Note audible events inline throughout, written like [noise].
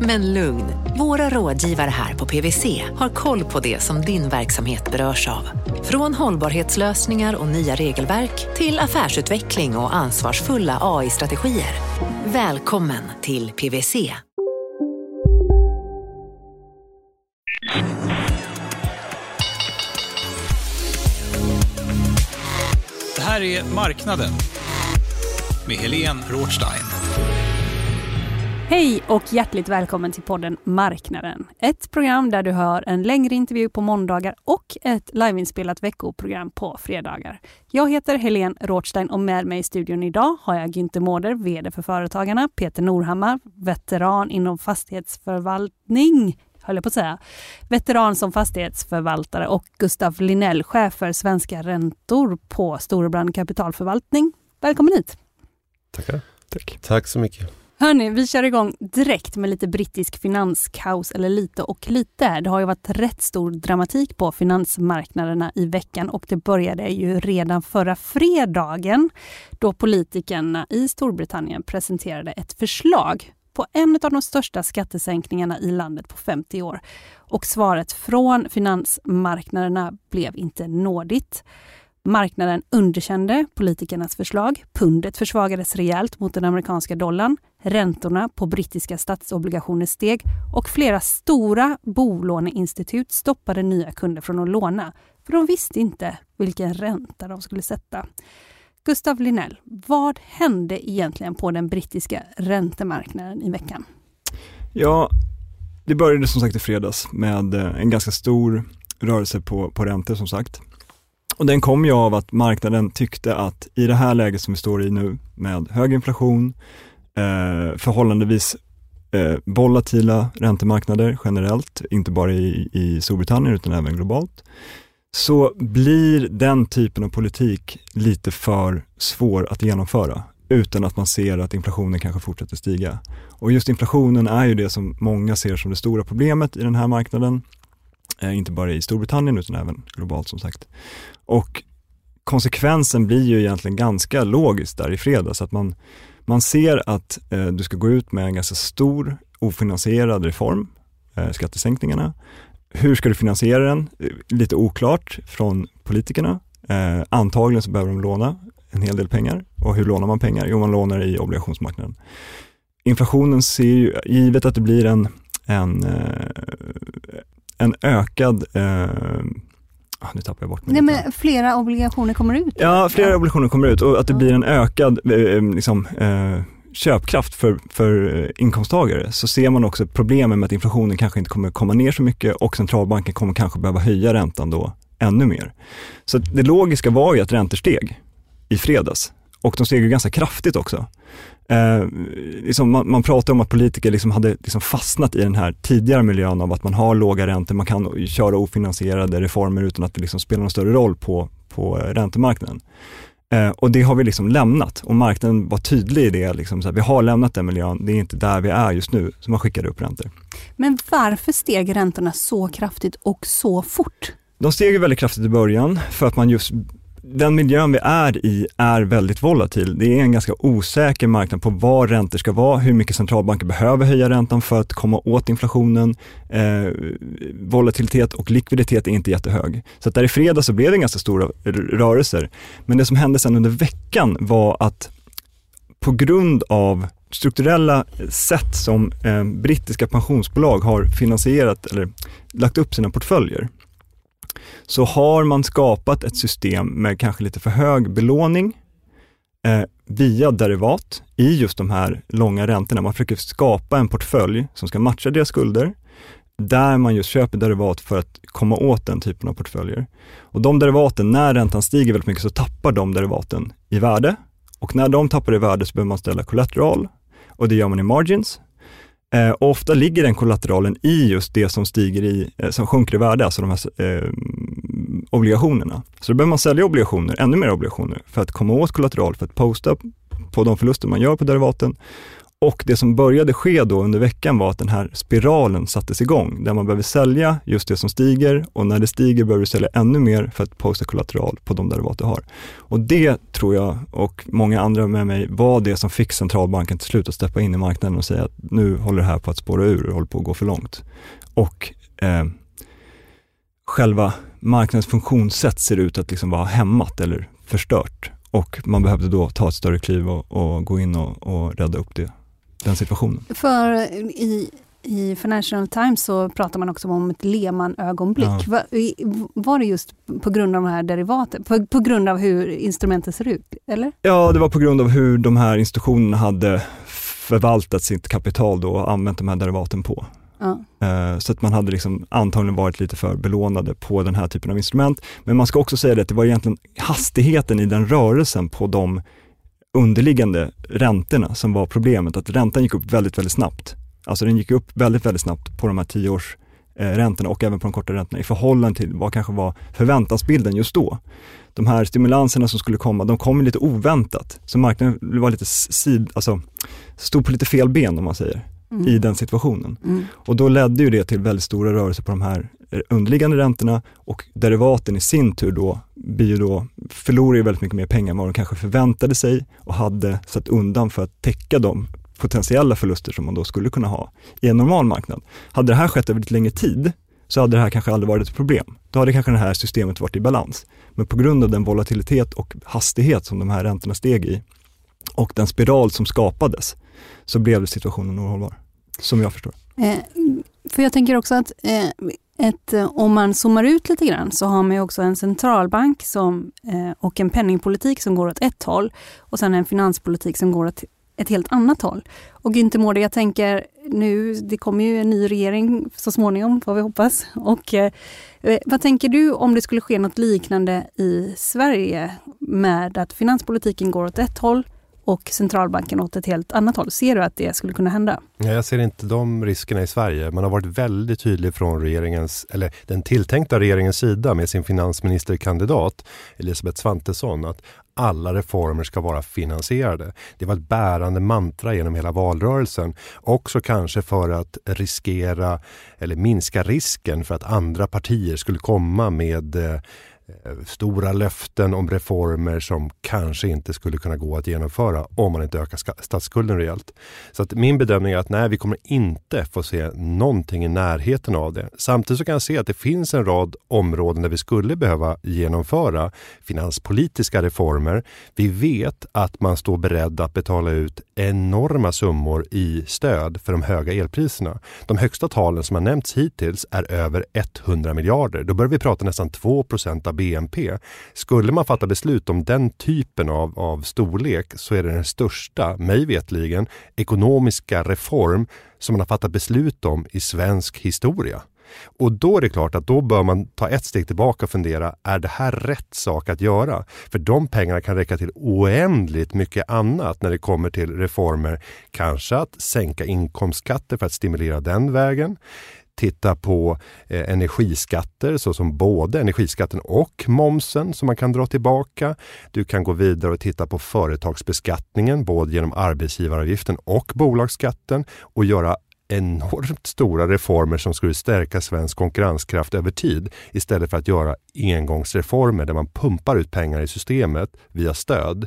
Men lugn, våra rådgivare här på PWC har koll på det som din verksamhet berörs av. Från hållbarhetslösningar och nya regelverk till affärsutveckling och ansvarsfulla AI-strategier. Välkommen till PWC. Det här är Marknaden med Helene Rothstein. Hej och hjärtligt välkommen till podden Marknaden. Ett program där du hör en längre intervju på måndagar och ett liveinspelat veckoprogram på fredagar. Jag heter Helene Rothstein och med mig i studion idag har jag Günther Mårder, VD för Företagarna, Peter Norhammar, veteran inom fastighetsförvaltning, höll jag på att säga, veteran som fastighetsförvaltare och Gustav Linell, chef för svenska räntor på Storebrand Kapitalförvaltning. Välkommen hit! Tackar. Tack. Tack så mycket. Hörni, vi kör igång direkt med lite brittisk finanskaos, eller lite och lite. Det har ju varit rätt stor dramatik på finansmarknaderna i veckan och det började ju redan förra fredagen då politikerna i Storbritannien presenterade ett förslag på en av de största skattesänkningarna i landet på 50 år. Och svaret från finansmarknaderna blev inte nådigt. Marknaden underkände politikernas förslag. Pundet försvagades rejält mot den amerikanska dollarn. Räntorna på brittiska statsobligationer steg och flera stora bolåneinstitut stoppade nya kunder från att låna. För de visste inte vilken ränta de skulle sätta. Gustav Linell, vad hände egentligen på den brittiska räntemarknaden i veckan? Ja, det började som sagt i fredags med eh, en ganska stor rörelse på, på räntor som sagt. Och den kom ju av att marknaden tyckte att i det här läget som vi står i nu med hög inflation, eh, förhållandevis eh, volatila räntemarknader generellt, inte bara i, i Storbritannien utan även globalt, så blir den typen av politik lite för svår att genomföra utan att man ser att inflationen kanske fortsätter stiga. Och just inflationen är ju det som många ser som det stora problemet i den här marknaden. Eh, inte bara i Storbritannien utan även globalt som sagt. Och konsekvensen blir ju egentligen ganska logisk där i fredags, att man, man ser att eh, du ska gå ut med en ganska stor ofinansierad reform, eh, skattesänkningarna. Hur ska du finansiera den? Eh, lite oklart från politikerna. Eh, antagligen så behöver de låna en hel del pengar. Och hur lånar man pengar? Jo, man lånar i obligationsmarknaden. Inflationen ser ju, givet att det blir en, en, eh, en ökad eh, Ah, nu tappar jag bort mig. Nej, men flera obligationer kommer ut? Ja, flera ja. obligationer kommer ut och att det blir en ökad eh, eh, liksom, eh, köpkraft för, för inkomsttagare så ser man också problemen med att inflationen kanske inte kommer komma ner så mycket och centralbanken kommer kanske behöva höja räntan då ännu mer. Så det logiska var ju att räntor steg i fredags och de steg ju ganska kraftigt också. Eh, liksom man, man, pratar om att politiker liksom hade liksom fastnat i den här tidigare miljön av att man har låga räntor, man kan köra ofinansierade reformer utan att det liksom spelar någon större roll på, på räntemarknaden. Eh, och det har vi liksom lämnat och marknaden var tydlig i det. Liksom, så här, vi har lämnat den miljön, det är inte där vi är just nu, så man skickade upp räntor. Men varför steg räntorna så kraftigt och så fort? De steg väldigt kraftigt i början för att man just den miljön vi är i är väldigt volatil. Det är en ganska osäker marknad på var räntor ska vara, hur mycket centralbanker behöver höja räntan för att komma åt inflationen. Eh, volatilitet och likviditet är inte jättehög. Så att där i fredag så blev det ganska stora rörelser. Men det som hände sen under veckan var att på grund av strukturella sätt som eh, brittiska pensionsbolag har finansierat eller lagt upp sina portföljer så har man skapat ett system med kanske lite för hög belåning eh, via derivat i just de här långa räntorna. Man försöker skapa en portfölj som ska matcha deras skulder där man just köper derivat för att komma åt den typen av portföljer. Och de derivaten, när räntan stiger väldigt mycket så tappar de derivaten i värde. Och när de tappar i värde så behöver man ställa collateral och det gör man i margins. Eh, och ofta ligger den kollateralen i just det som stiger i, eh, som sjunker i värde, alltså de här eh, obligationerna. Så då behöver man sälja obligationer, ännu mer obligationer, för att komma åt kollateral, för att posta på de förluster man gör på derivaten. Och det som började ske då under veckan var att den här spiralen sattes igång, där man behöver sälja just det som stiger och när det stiger behöver du sälja ännu mer för att posta kollateral på de derivat du har. Och det tror jag, och många andra med mig, var det som fick centralbanken till slut att steppa in i marknaden och säga att nu håller det här på att spåra ur och håller på att gå för långt. Och eh, själva marknadens funktionssätt ser ut att liksom vara hämmat eller förstört. Och man behövde då ta ett större kliv och, och gå in och, och rädda upp det, den situationen. För i, i Financial Times så pratar man också om ett Lehman-ögonblick. Ja. Va, var det just på grund av de här derivaten? På, på grund av hur instrumentet ser ut, eller? Ja, det var på grund av hur de här institutionerna hade förvaltat sitt kapital då och använt de här derivaten på. Ja. Eh, så att man hade liksom antagligen varit lite för belånade på den här typen av instrument. Men man ska också säga det att det var egentligen hastigheten i den rörelsen på de underliggande räntorna som var problemet. Att räntan gick upp väldigt, väldigt snabbt. Alltså den gick upp väldigt, väldigt snabbt på de här tioårs eh, räntorna och även på de korta räntorna i förhållande till vad kanske var förväntansbilden just då. De här stimulanserna som skulle komma, de kom lite oväntat. Så marknaden var lite sid, alltså, stod på lite fel ben om man säger, Mm. i den situationen. Mm. Och då ledde ju det till väldigt stora rörelser på de här eh, underliggande räntorna och derivaten i sin tur då, blir då förlorar ju väldigt mycket mer pengar än vad de kanske förväntade sig och hade satt undan för att täcka de potentiella förluster som man då skulle kunna ha i en normal marknad. Hade det här skett över lite längre tid så hade det här kanske aldrig varit ett problem. Då hade kanske det här systemet varit i balans. Men på grund av den volatilitet och hastighet som de här räntorna steg i och den spiral som skapades så blev situationen ohållbar, som jag förstår. Eh, för jag tänker också att eh, ett, eh, om man zoomar ut lite grann så har man ju också en centralbank som, eh, och en penningpolitik som går åt ett håll och sen en finanspolitik som går åt ett helt annat håll. Och Günther Mårder, jag tänker nu, det kommer ju en ny regering så småningom, får vi hoppas. Och, eh, eh, vad tänker du om det skulle ske något liknande i Sverige med att finanspolitiken går åt ett håll och centralbanken åt ett helt annat håll. Ser du att det skulle kunna hända? Ja, jag ser inte de riskerna i Sverige. Man har varit väldigt tydlig från regeringens, eller den tilltänkta regeringens sida med sin finansministerkandidat Elisabeth Svantesson att alla reformer ska vara finansierade. Det var ett bärande mantra genom hela valrörelsen. Också kanske för att riskera eller minska risken för att andra partier skulle komma med eh, Eh, stora löften om reformer som kanske inte skulle kunna gå att genomföra om man inte ökar statsskulden rejält. Så att min bedömning är att nej, vi kommer inte få se någonting i närheten av det. Samtidigt så kan jag se att det finns en rad områden där vi skulle behöva genomföra finanspolitiska reformer. Vi vet att man står beredd att betala ut enorma summor i stöd för de höga elpriserna. De högsta talen som har nämnts hittills är över 100 miljarder. Då börjar vi prata nästan 2 procent av BNP. Skulle man fatta beslut om den typen av, av storlek så är det den största, mig vetligen, ekonomiska reform som man har fattat beslut om i svensk historia. Och då är det klart att då bör man ta ett steg tillbaka och fundera, är det här rätt sak att göra? För de pengarna kan räcka till oändligt mycket annat när det kommer till reformer. Kanske att sänka inkomstskatter för att stimulera den vägen titta på eh, energiskatter såsom både energiskatten och momsen som man kan dra tillbaka. Du kan gå vidare och titta på företagsbeskattningen både genom arbetsgivaravgiften och bolagsskatten och göra enormt stora reformer som skulle stärka svensk konkurrenskraft över tid istället för att göra engångsreformer där man pumpar ut pengar i systemet via stöd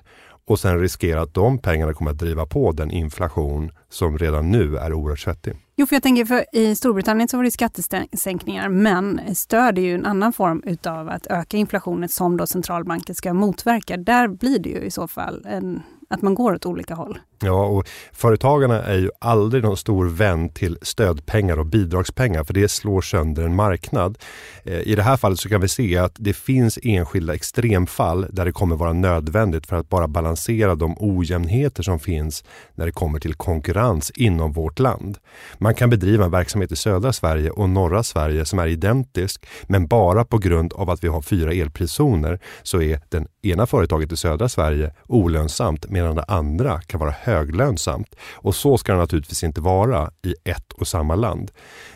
och sen riskera att de pengarna kommer att driva på den inflation som redan nu är oerhört svettig. Jo, för jag tänker för i Storbritannien så var det skattesänkningar, men stöd är ju en annan form utav att öka inflationen som då centralbanken ska motverka. Där blir det ju i så fall en, att man går åt olika håll. Ja, och företagarna är ju aldrig någon stor vän till stödpengar och bidragspengar för det slår sönder en marknad. Eh, I det här fallet så kan vi se att det finns enskilda extremfall där det kommer vara nödvändigt för att bara balansera de ojämnheter som finns när det kommer till konkurrens inom vårt land. Man kan bedriva en verksamhet i södra Sverige och norra Sverige som är identisk men bara på grund av att vi har fyra elpriszoner så är den ena företaget i södra Sverige olönsamt medan det andra kan vara höglönsamt. Och så ska det naturligtvis inte vara i ett och samma land.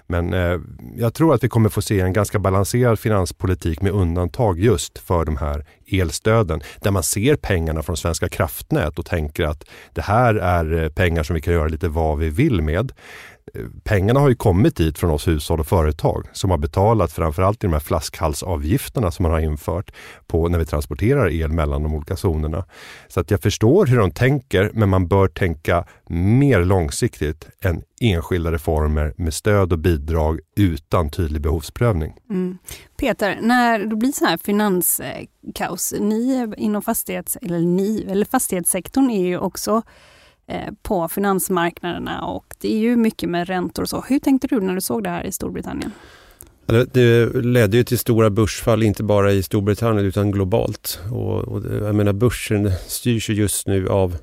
Men eh, jag tror att vi kommer få se en ganska balanserad finanspolitik med undantag just för de här elstöden. Där man ser pengarna från Svenska kraftnät och tänker att det här är eh, pengar som vi kan göra lite vad vi vill med pengarna har ju kommit dit från oss hushåll och företag som har betalat framförallt i de här flaskhalsavgifterna som man har infört på när vi transporterar el mellan de olika zonerna. Så att jag förstår hur de tänker, men man bör tänka mer långsiktigt än enskilda reformer med stöd och bidrag utan tydlig behovsprövning. Mm. Peter, när det blir så här finanskaos, ni inom fastighets, eller ni, eller fastighetssektorn är ju också Eh, på finansmarknaderna och det är ju mycket med räntor och så. Hur tänkte du när du såg det här i Storbritannien? Det ledde ju till stora börsfall, inte bara i Storbritannien utan globalt. Och, och jag menar börsen styrs ju just nu av,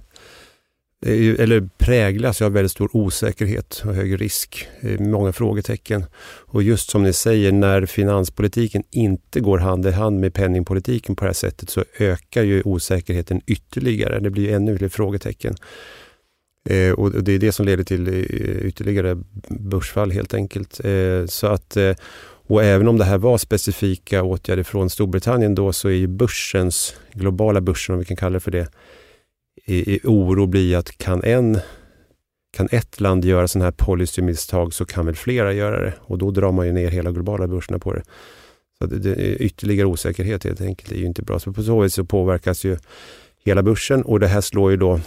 eller präglas av väldigt stor osäkerhet och hög risk. Eh, många frågetecken. Och just som ni säger, när finanspolitiken inte går hand i hand med penningpolitiken på det här sättet så ökar ju osäkerheten ytterligare. Det blir ännu fler frågetecken. Eh, och det är det som leder till eh, ytterligare börsfall helt enkelt. Eh, så att, eh, och även om det här var specifika åtgärder från Storbritannien då så är ju börsens, globala börsen om vi kan kalla det för det, i, i oro blir att kan en kan ett land göra sådana här policymisstag så kan väl flera göra det och då drar man ju ner hela globala börserna på det. Så det, det, ytterligare osäkerhet helt enkelt är ju inte bra. Så på så vis så påverkas ju hela börsen och det här slår ju då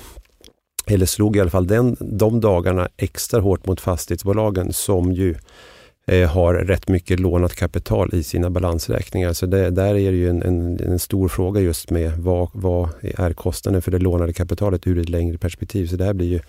eller slog i alla fall den, de dagarna extra hårt mot fastighetsbolagen som ju eh, har rätt mycket lånat kapital i sina balansräkningar. Så det, där är det ju en, en, en, stor fråga just med vad, vad är kostnaden för det lånade kapitalet ur ett längre perspektiv. Så det här blir ju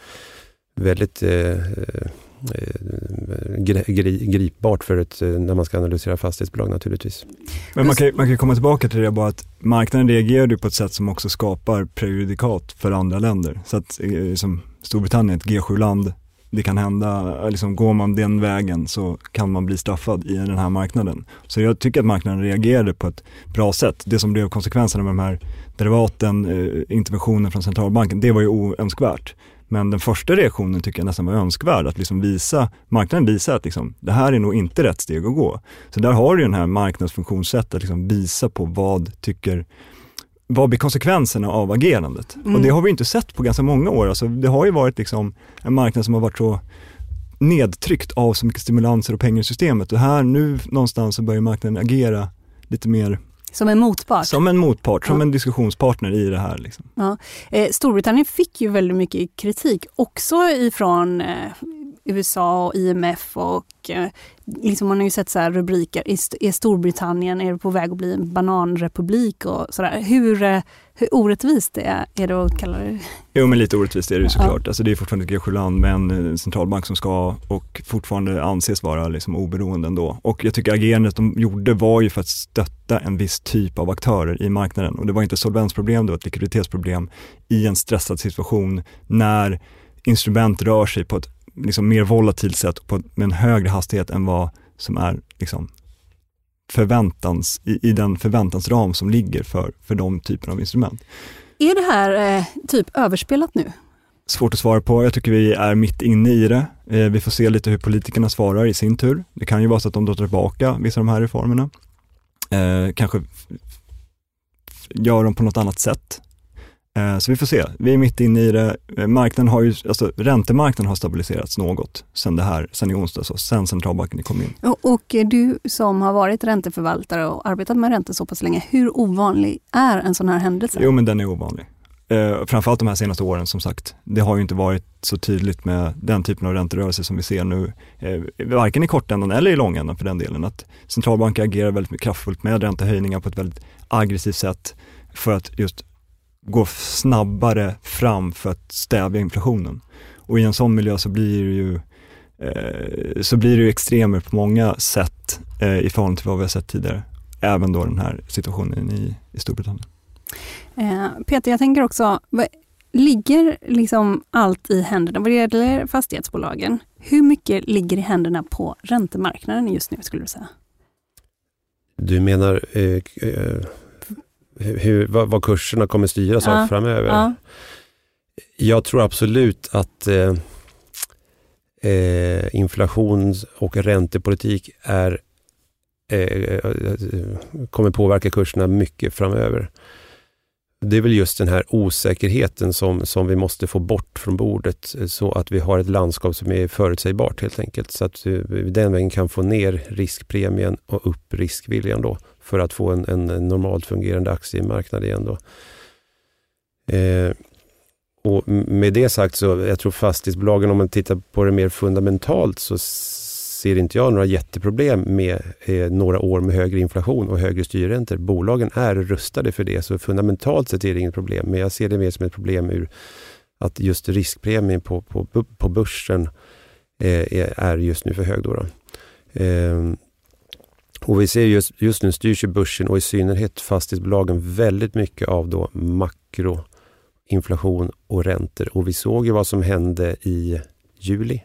väldigt eh, eh Eh, gri, gripbart för ett, eh, när man ska analysera fastighetsbolag naturligtvis. Men man kan, man kan komma tillbaka till det bara att marknaden reagerar på ett sätt som också skapar prejudikat för andra länder. Så att som Storbritannien, ett G7-land, det kan hända, liksom går man den vägen så kan man bli straffad i den här marknaden. Så jag tycker att marknaden reagerade på ett bra sätt. Det som blev konsekvenserna med de här derivaten, interventionen från centralbanken, det var ju oönskvärt. Men den första reaktionen tycker jag nästan var önskvärd, att liksom visa, marknaden visar att liksom, det här är nog inte rätt steg att gå. Så där har du den här marknadsfunktionssättet, att liksom visa på vad tycker vad blir konsekvenserna av agerandet? Mm. Och det har vi inte sett på ganska många år. Alltså, det har ju varit liksom en marknad som har varit så nedtryckt av så mycket stimulanser och pengar i systemet och här nu någonstans så börjar marknaden agera lite mer som en motpart? Som en motpart, som en diskussionspartner i det här. Liksom. Ja. Eh, Storbritannien fick ju väldigt mycket kritik också ifrån eh, USA och IMF och eh, liksom man har ju sett så rubriker, är Storbritannien är på väg att bli en bananrepublik och sådär. Hur, eh, hur orättvist det är, är det att kalla det? Jo men lite orättvist är det såklart. Ja. Alltså det är fortfarande ett G7-land med en centralbank som ska och fortfarande anses vara liksom oberoende ändå. Och jag tycker agerandet de gjorde var ju för att stötta en viss typ av aktörer i marknaden. Och det var inte ett solvensproblem, det var ett likviditetsproblem i en stressad situation när instrument rör sig på ett liksom mer volatilt sätt på, med en högre hastighet än vad som är liksom förväntans, i, i den förväntansram som ligger för, för de typerna av instrument. Är det här eh, typ överspelat nu? Svårt att svara på. Jag tycker vi är mitt inne i det. Eh, vi får se lite hur politikerna svarar i sin tur. Det kan ju vara så att de drar tillbaka vissa av de här reformerna. Eh, kanske gör dem på något annat sätt. Eh, så vi får se. Vi är mitt inne i det. Eh, marknaden har ju, alltså räntemarknaden har stabiliserats något sen det här, sen i onsdags och sen centralbanken kom in. Och, och du som har varit ränteförvaltare och arbetat med räntor så pass länge, hur ovanlig är en sån här händelse? Jo men den är ovanlig. Eh, framförallt de här senaste åren som sagt. Det har ju inte varit så tydligt med den typen av ränterörelser som vi ser nu, eh, varken i kortändan eller i långändan för den delen. Att centralbanker agerar väldigt kraftfullt med räntehöjningar på ett väldigt aggressivt sätt för att just gå snabbare fram för att stävja inflationen. Och i en sån miljö så blir det ju, eh, så blir det ju extremer på många sätt eh, i förhållande till vad vi har sett tidigare. Även då den här situationen i, i Storbritannien. Eh, Peter, jag tänker också, ligger liksom allt i händerna, vad det gäller fastighetsbolagen, hur mycket ligger i händerna på räntemarknaden just nu skulle du säga? Du menar eh, eh, hur, vad, vad, kurserna kommer styras ja. av framöver? Ja. Jag tror absolut att eh, eh inflations och räntepolitik är, eh, kommer påverka kurserna mycket framöver det är väl just den här osäkerheten som, som vi måste få bort från bordet eh, så att vi har ett landskap som är förutsägbart helt enkelt. Så att vi den vägen kan få ner riskpremien och upp riskviljan då för att få en, en normalt fungerande aktiemarknad igen. Då. Eh, och med det sagt så jag tror fastighetsbolagen om man tittar på det mer fundamentalt så ser inte jag några jätteproblem med eh, några år med högre inflation och högre styrräntor. Bolagen är rustade för det, så fundamentalt sett är det inget problem. Men jag ser det mer som ett problem ur att just riskpremien på, på, på börsen eh, är just nu för hög. Då, då. Eh, och vi ser just, just nu styrs ju börsen och i synnerhet fastighetsbolagen väldigt mycket av då makro, inflation och räntor. Och vi såg ju vad som hände i juli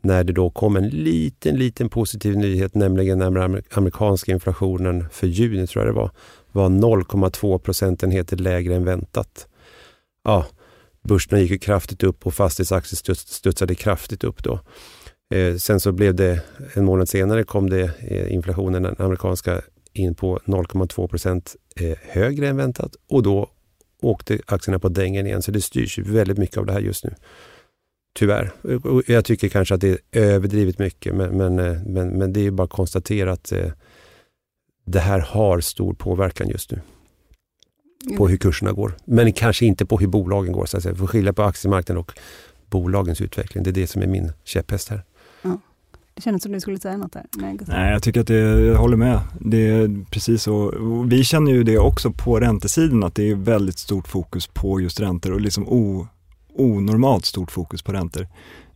när det då kom en liten, liten positiv nyhet, nämligen när amerikanska inflationen för juni, tror jag det var, var 0,2 procentenheter lägre än väntat. Ja, börserna gick ju kraftigt upp och fastighetsaktier studsade kraftigt upp då. Eh, sen så blev det, en månad senare kom det eh, inflationen, den amerikanska, in på 0,2 procent eh, högre än väntat och då åkte aktierna på dängen igen. Så det styrs väldigt mycket av det här just nu. Tyvärr. Jag tycker kanske att det är överdrivet mycket, men, men, men, men det är bara att konstatera att det här har stor påverkan just nu på hur kurserna går. Men kanske inte på hur bolagen går. Så att säga. Vi får skilja på aktiemarknaden och bolagens utveckling. Det är det som är min käpphäst här. Ja. Det kändes som du skulle säga något där. Nej, Nej jag tycker att det, jag håller med. Det är precis så. Vi känner ju det också på räntesidan, att det är väldigt stort fokus på just räntor och liksom o, onormalt stort fokus på räntor.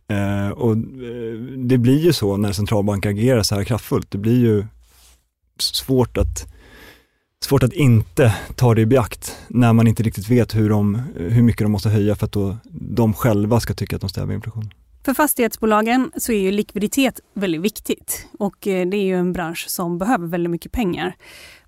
Eh, och eh, det blir ju så när centralbanker agerar så här kraftfullt. Det blir ju svårt att, svårt att inte ta det i beakt när man inte riktigt vet hur, de, hur mycket de måste höja för att då de själva ska tycka att de stävar inflationen. För fastighetsbolagen så är ju likviditet väldigt viktigt och eh, det är ju en bransch som behöver väldigt mycket pengar.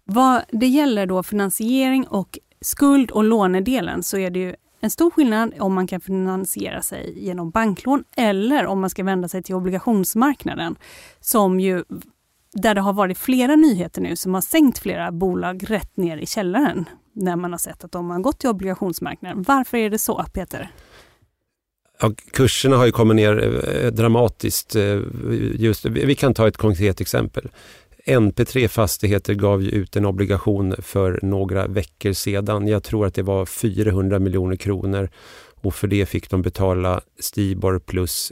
Vad det gäller då finansiering och skuld och lånedelen så är det ju en stor skillnad om man kan finansiera sig genom banklån eller om man ska vända sig till obligationsmarknaden som ju där det har varit flera nyheter nu som har sänkt flera bolag rätt ner i källaren när man har sett att de har gått till obligationsmarknaden. Varför är det så, Peter? Ja, kurserna har ju kommit ner eh, dramatiskt. Eh, just, vi kan ta ett konkret exempel. NP3 Fastigheter gav ju ut en obligation för några veckor sedan. Jag tror att det var 400 miljoner kronor och för det fick de betala Stibor plus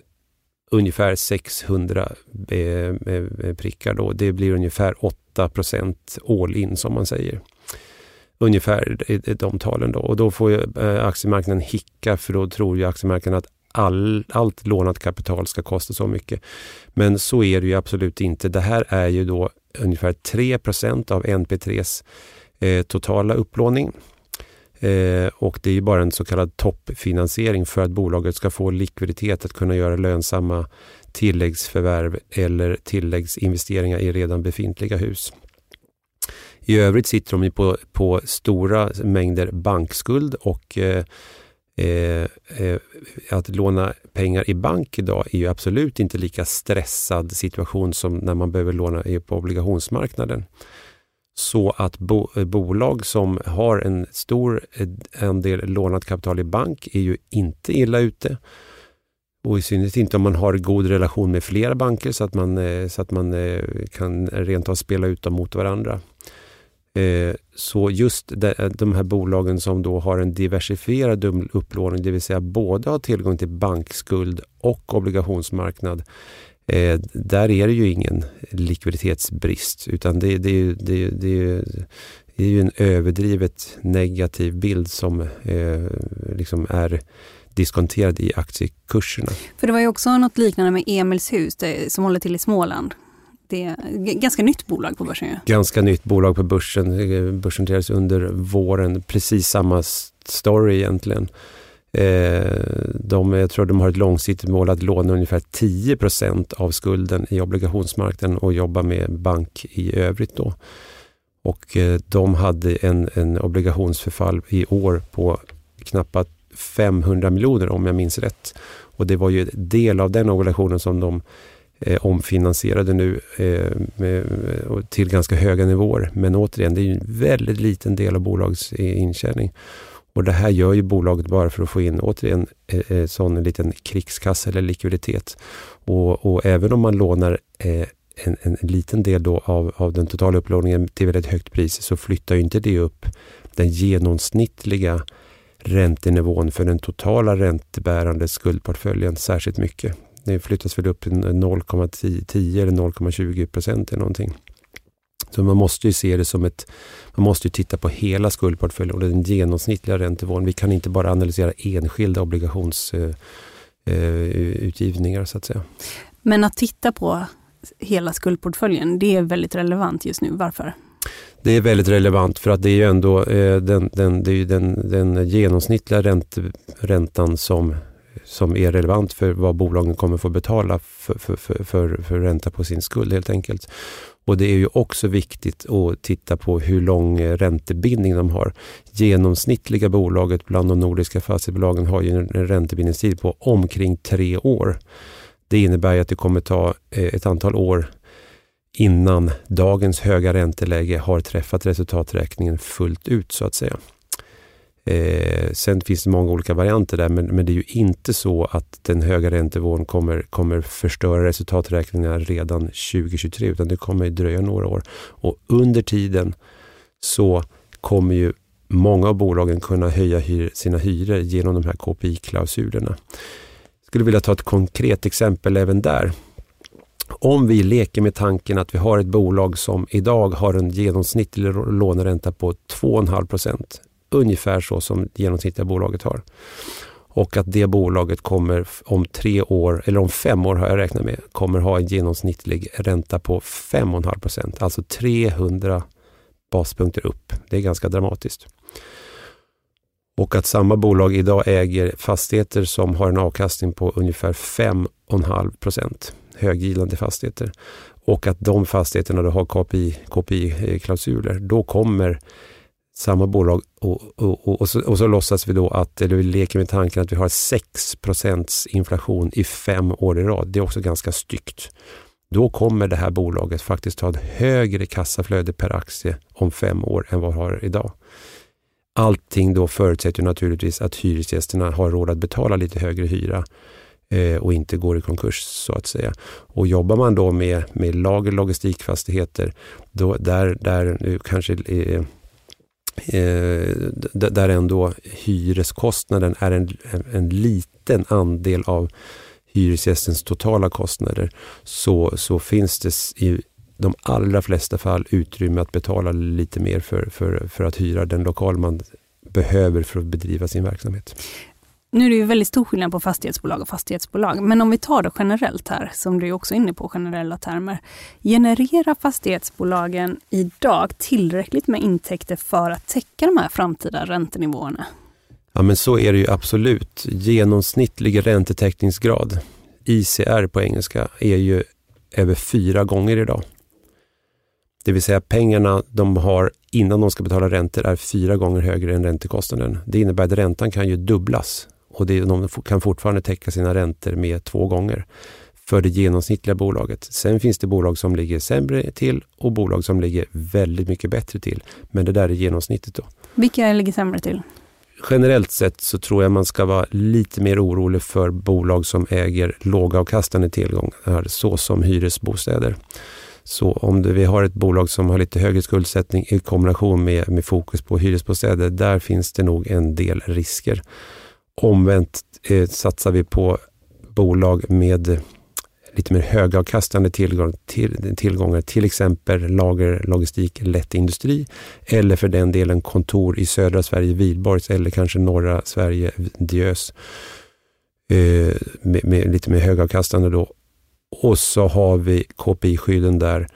ungefär 600 eh, prickar. Då. Det blir ungefär 8 procent all in som man säger. Ungefär de talen då. Och då får ju aktiemarknaden hicka för då tror ju aktiemarknaden att all, allt lånat kapital ska kosta så mycket. Men så är det ju absolut inte. Det här är ju då ungefär 3% av NP3s eh, totala upplåning. Eh, och det är bara en så kallad toppfinansiering för att bolaget ska få likviditet att kunna göra lönsamma tilläggsförvärv eller tilläggsinvesteringar i redan befintliga hus. I övrigt sitter de på, på stora mängder bankskuld och eh, Eh, eh, att låna pengar i bank idag är ju absolut inte lika stressad situation som när man behöver låna på obligationsmarknaden. Så att bo, eh, bolag som har en stor eh, andel lånat kapital i bank är ju inte illa ute. Och i synnerhet inte om man har god relation med flera banker så att man, eh, så att man eh, kan rent av spela ut dem mot varandra. Eh, så just de här bolagen som då har en diversifierad upplåning, det vill säga både har tillgång till bankskuld och obligationsmarknad, eh, där är det ju ingen likviditetsbrist utan det, det, det, det det är ju en överdrivet negativ bild som eh, liksom är diskonterad i aktiekurserna. För det var ju också något liknande med Emilshus det, som håller till i Småland. Det är ett ganska nytt bolag på börsen. Ganska nytt bolag på börsen. Eh, börsnoterades under våren. Precis samma story egentligen. Eh, de, jag tror de har ett långsiktigt mål att låna ungefär 10% av skulden i obligationsmarknaden och jobba med bank i övrigt. Då. Och eh, de hade en, en obligationsförfall i år på knappt 500 miljoner om jag minns rätt. Och det var ju en del av den obligationen som de eh, omfinansierade nu eh, med, till ganska höga nivåer. Men återigen, det är en väldigt liten del av bolagets intjäning. Och det här gör ju bolaget bara för att få in återigen eh, eh sån en liten krigskassa eller likviditet. Och, och även om man lånar eh, en, en, liten del då av, av den totala upplåningen till väldigt högt pris så flyttar inte det upp den genomsnittliga räntenivån för den totala räntebärande skuldportföljen särskilt mycket. Det flyttas väl upp till 0,10 eller 0,20 procent eller någonting. Så man måste ju se det som ett, man måste ju titta på hela skuldportföljen och den genomsnittliga räntevån. Vi kan inte bara analysera enskilda obligationsutgivningar eh, eh så att säga. Men att titta på hela skuldportföljen, det är väldigt relevant just nu. Varför? Det är väldigt relevant för att det är ju ändå eh, den, den, det är den, den genomsnittliga ränt, räntan som, som är relevant för vad bolagen kommer få betala för, för, för, för, för ränta på sin skuld helt enkelt. Och det är ju också viktigt att titta på hur lång räntebindning de har. Genomsnittliga bolaget bland de nordiska fastighetsbolagen har ju en räntebindningstid på omkring tre år. Det innebär att det kommer ta eh, ett antal år innan dagens höga ränteläge har träffat resultaträkningen fullt ut så att säga. Eh, sen finns det många olika varianter där men, men, det är ju inte så att den höga räntevån kommer, kommer förstöra resultaträkningarna redan 2023 utan det kommer dröja några år. Och under tiden så kommer ju många av bolagen kunna höja hyr, sina hyror genom de här KPI-klausulerna. Jag skulle vilja ta ett konkret exempel även där. Om vi leker med tanken att vi har ett bolag som idag har en genomsnittlig låneränta på 2,5 procent ungefär så som genomsnittliga bolaget har. Och att det bolaget kommer om tre år, eller om fem år har jag räknat med, kommer ha en genomsnittlig ränta på 5,5 procent. Alltså 300 baspunkter upp. Det är ganska dramatiskt. Och att samma bolag idag äger fastigheter som har en avkastning på ungefär 5,5 procent. Höggilande fastigheter. Och att de fastigheterna då har KPI-klausuler. KPI då kommer samma bolag och, och, och, och, så, och så låtsas vi då att, eller vi leker med tanken att vi har 6% inflation i fem år i rad. Det är också ganska styggt. Då kommer det här bolaget faktiskt ha ett högre kassaflöde per aktie om fem år än vad vi har idag. Allting då förutsätter naturligtvis att hyresgästerna har råd att betala lite högre hyra eh, och inte går i konkurs så att säga. Och jobbar man då med, med lager logistikfastigheter, då, där, där kanske eh, eh, där ändå hyreskostnaden är en, en liten andel av hyresgästens totala kostnader så, så finns det i de allra flesta fall utrymme att betala lite mer för, för, för att hyra den lokal man behöver för att bedriva sin verksamhet. Nu är det ju väldigt stor skillnad på fastighetsbolag och fastighetsbolag, men om vi tar det generellt här, som du också är inne på generella termer. Genererar fastighetsbolagen idag tillräckligt med intäkter för att täcka de här framtida räntenivåerna? Ja men så är det ju absolut. Genomsnittlig räntetäckningsgrad, ICR på engelska, är ju över fyra gånger idag. Det vill säga pengarna de har innan de ska betala räntor är fyra gånger högre än räntekostnaden. Det innebär att räntan kan ju dubblas och det, de kan fortfarande täcka sina räntor med två gånger för det genomsnittliga bolaget. Sen finns det bolag som ligger sämre till och bolag som ligger väldigt mycket bättre till. Men det där är genomsnittet då. Vilka ligger sämre till? Generellt sett så tror jag man ska vara lite mer orolig för bolag som äger lågavkastande tillgångar såsom hyresbostäder. Så om det, vi har ett bolag som har lite högre skuldsättning i kombination med, med fokus på hyresbostäder, där finns det nog en del risker. Omvänt eh, satsar vi på bolag med lite mer högavkastande tillgång, till, tillgångar, till exempel lager, logistik, lätt industri eller för den delen kontor i södra Sverige, Vidborgs eller kanske norra Sverige, Diös. Eh, med, med, lite mer högavkastande då. Och så har vi KPI-skydden där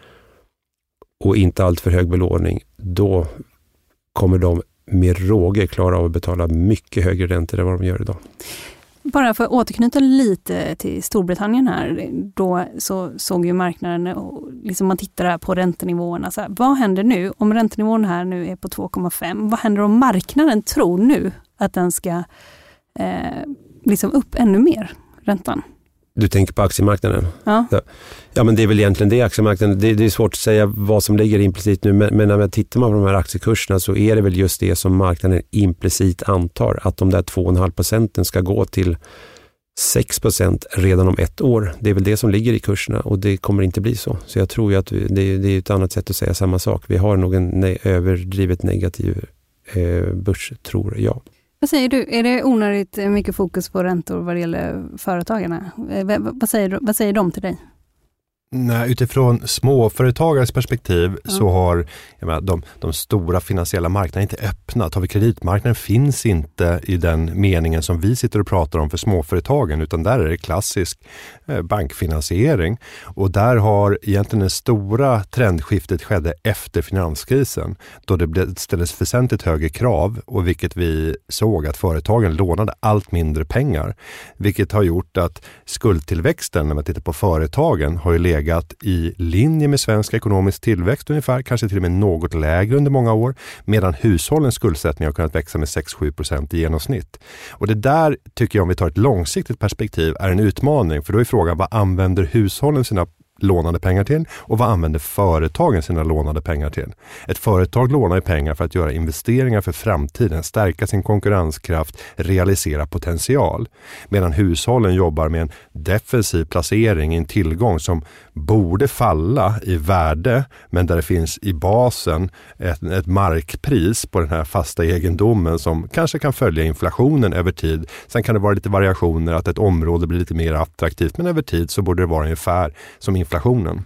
och inte alltför hög belåning. Då kommer de med råge klarar av att betala mycket högre räntor än vad de gör idag. Bara för att återknyta lite till Storbritannien här, då så såg ju marknaden, och liksom man tittar på räntenivåerna, så här, vad händer nu om räntenivån här nu är på 2,5? Vad händer om marknaden tror nu att den ska eh, liksom upp ännu mer, räntan? Du tänker på aktiemarknaden? Ja. ja. men det är väl egentligen det aktiemarknaden. Det, det är svårt att säga vad som ligger implicit nu, men, men när man tittar på de här aktiekurserna så är det väl just det som marknaden implicit antar, att de där 2,5 procenten ska gå till 6 procent redan om ett år. Det är väl det som ligger i kurserna och det kommer inte bli så. Så jag tror ju att vi, det, det, är ett annat sätt att säga samma sak. Vi har nog en ne överdrivet negativ eh, börs, tror jag. Vad säger du, är det onödigt eh, mycket fokus på räntor vad det gäller företagarna? Eh, vad säger, vad säger de till dig? Nej, utifrån småföretagares perspektiv ja. så har menar, de, de, stora finansiella marknaderna inte öppnat. Har vi kreditmarknaden finns inte i den meningen som vi sitter och pratar om för småföretagen utan där är det klassisk eh, bankfinansiering. Och där har egentligen det stora trendskiftet skedde efter finanskrisen då det ställdes väsentligt högre krav och vilket vi såg att företagen lånade allt mindre pengar. Vilket har gjort att skuldtillväxten när man tittar på företagen har ju legat legat i linje med svensk ekonomisk tillväxt ungefär, kanske till och med något lägre under många år, medan hushållens skuldsättning har kunnat växa med 6-7 procent i genomsnitt. Och det där tycker jag, om vi tar ett långsiktigt perspektiv, är en utmaning, för då är frågan vad använder hushållen sina lånade pengar till och vad använder företagen sina lånade pengar till? Ett företag lånar ju pengar för att göra investeringar för framtiden, stärka sin konkurrenskraft, realisera potential. Medan hushållen jobbar med en defensiv placering i en tillgång som borde falla i värde men där det finns i basen ett, ett markpris på den här fasta egendomen som kanske kan följa inflationen över tid. Sen kan det vara lite variationer, att ett område blir lite mer attraktivt men över tid så borde det vara ungefär som inflationen.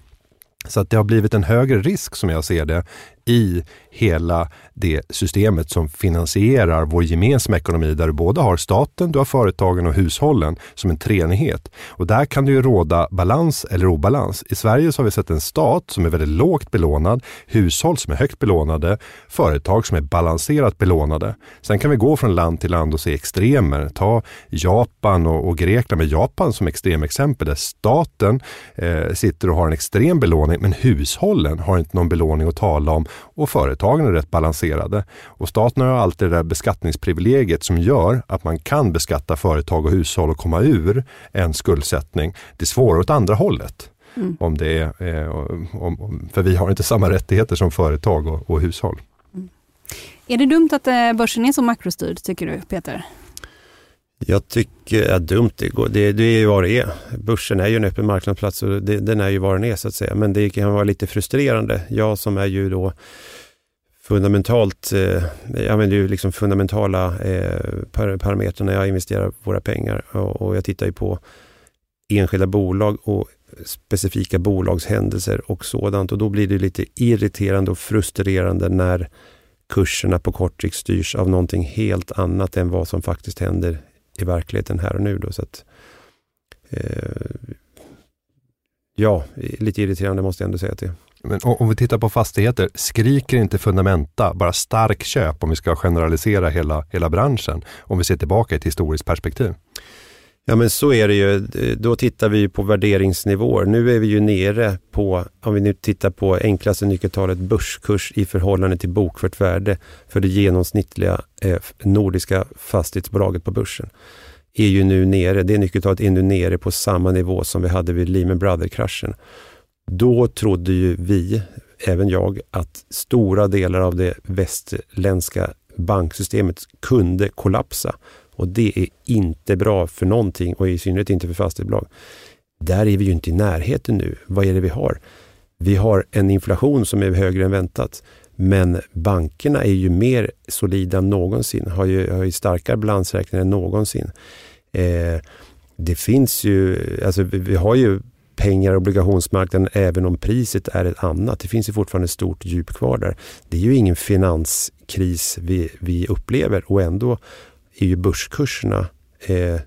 Så att det har blivit en högre risk som jag ser det i hela det systemet som finansierar vår gemensamma ekonomi där du både har staten, du har företagen och hushållen som en treenighet. Och där kan det ju råda balans eller obalans. I Sverige så har vi sett en stat som är väldigt lågt belånad, hushåll som är högt belånade, företag som är balanserat belånade. Sen kan vi gå från land till land och se extremer. Ta Japan och, och Grekland med Japan som extremexempel där staten eh, sitter och har en extrem belåning men hushållen har inte någon belåning att tala om och företagen är rätt balanserade. Och staten har alltid det där beskattningsprivilegiet som gör att man kan beskatta företag och hushåll och komma ur en skuldsättning. Det är svårare åt andra hållet. Mm. Om det är, eh, om, för vi har inte samma rättigheter som företag och, och hushåll. Mm. Är det dumt att eh, börsen är så makrostyrd tycker du Peter? Jag tycker att dumt, det, går, det, det är ju vad det är. Börsen är ju en öppen marknadsplats och det, den är ju vad den är så att säga. Men det kan vara lite frustrerande. Jag som är ju då fundamentalt, eh, jag använder ju liksom fundamentala eh, par, parametrar när jag investerar våra pengar och, och jag tittar ju på enskilda bolag och specifika bolagshändelser och sådant och då blir det lite irriterande och frustrerande när kurserna på kort sikt styrs av någonting helt annat än vad som faktiskt händer i verkligheten här och nu. Då, så att, eh, ja, lite irriterande måste jag ändå säga att det men om vi tittar på fastigheter, skriker inte fundamenta bara stark köp om vi ska generalisera hela, hela branschen? Om vi ser tillbaka i ett historiskt perspektiv. Ja men så är det ju. Då tittar vi på värderingsnivåer. Nu är vi ju nere på, om vi nu tittar på enklaste nyckeltalet börskurs i förhållande till bokfört värde för det genomsnittliga eh, nordiska fastighetsbolaget på börsen är ju nu nere, det nyckeltalet är nu nere på samma nivå som vi hade vid Lehman Brothers-kraschen. Då trodde ju vi, även jag, att stora delar av det västländska banksystemet kunde kollapsa och det är inte bra för någonting och i synnerhet inte för fastighetsbolag. Där är vi ju inte i närheten nu. Vad är det vi har? Vi har en inflation som är högre än väntat. Men bankerna är ju mer solida än någonsin, har ju, har ju starkare balansräkningar än någonsin. Eh, det finns ju, alltså vi, vi har ju pengar och obligationsmarknaden även om priset är ett annat. Det finns ju fortfarande ett stort djup kvar där. Det är ju ingen finanskris vi, vi upplever och ändå är ju börskurserna eh,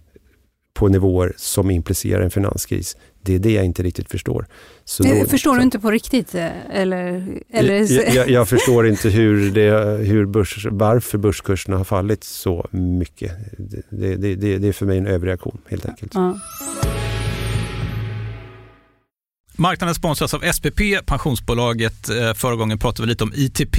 på nivåer som implicerar en finanskris. Det är det jag inte riktigt förstår. Så då, förstår så, du inte på riktigt? Eh, eller, eller... Jag, jag, jag förstår inte hur det, hur börs, varför börskurserna har fallit så mycket. Det, det, det, det är för mig en överreaktion helt enkelt. Ja. Marknaden sponsras av SPP, pensionsbolaget. Eh, förra gången pratade vi lite om ITP.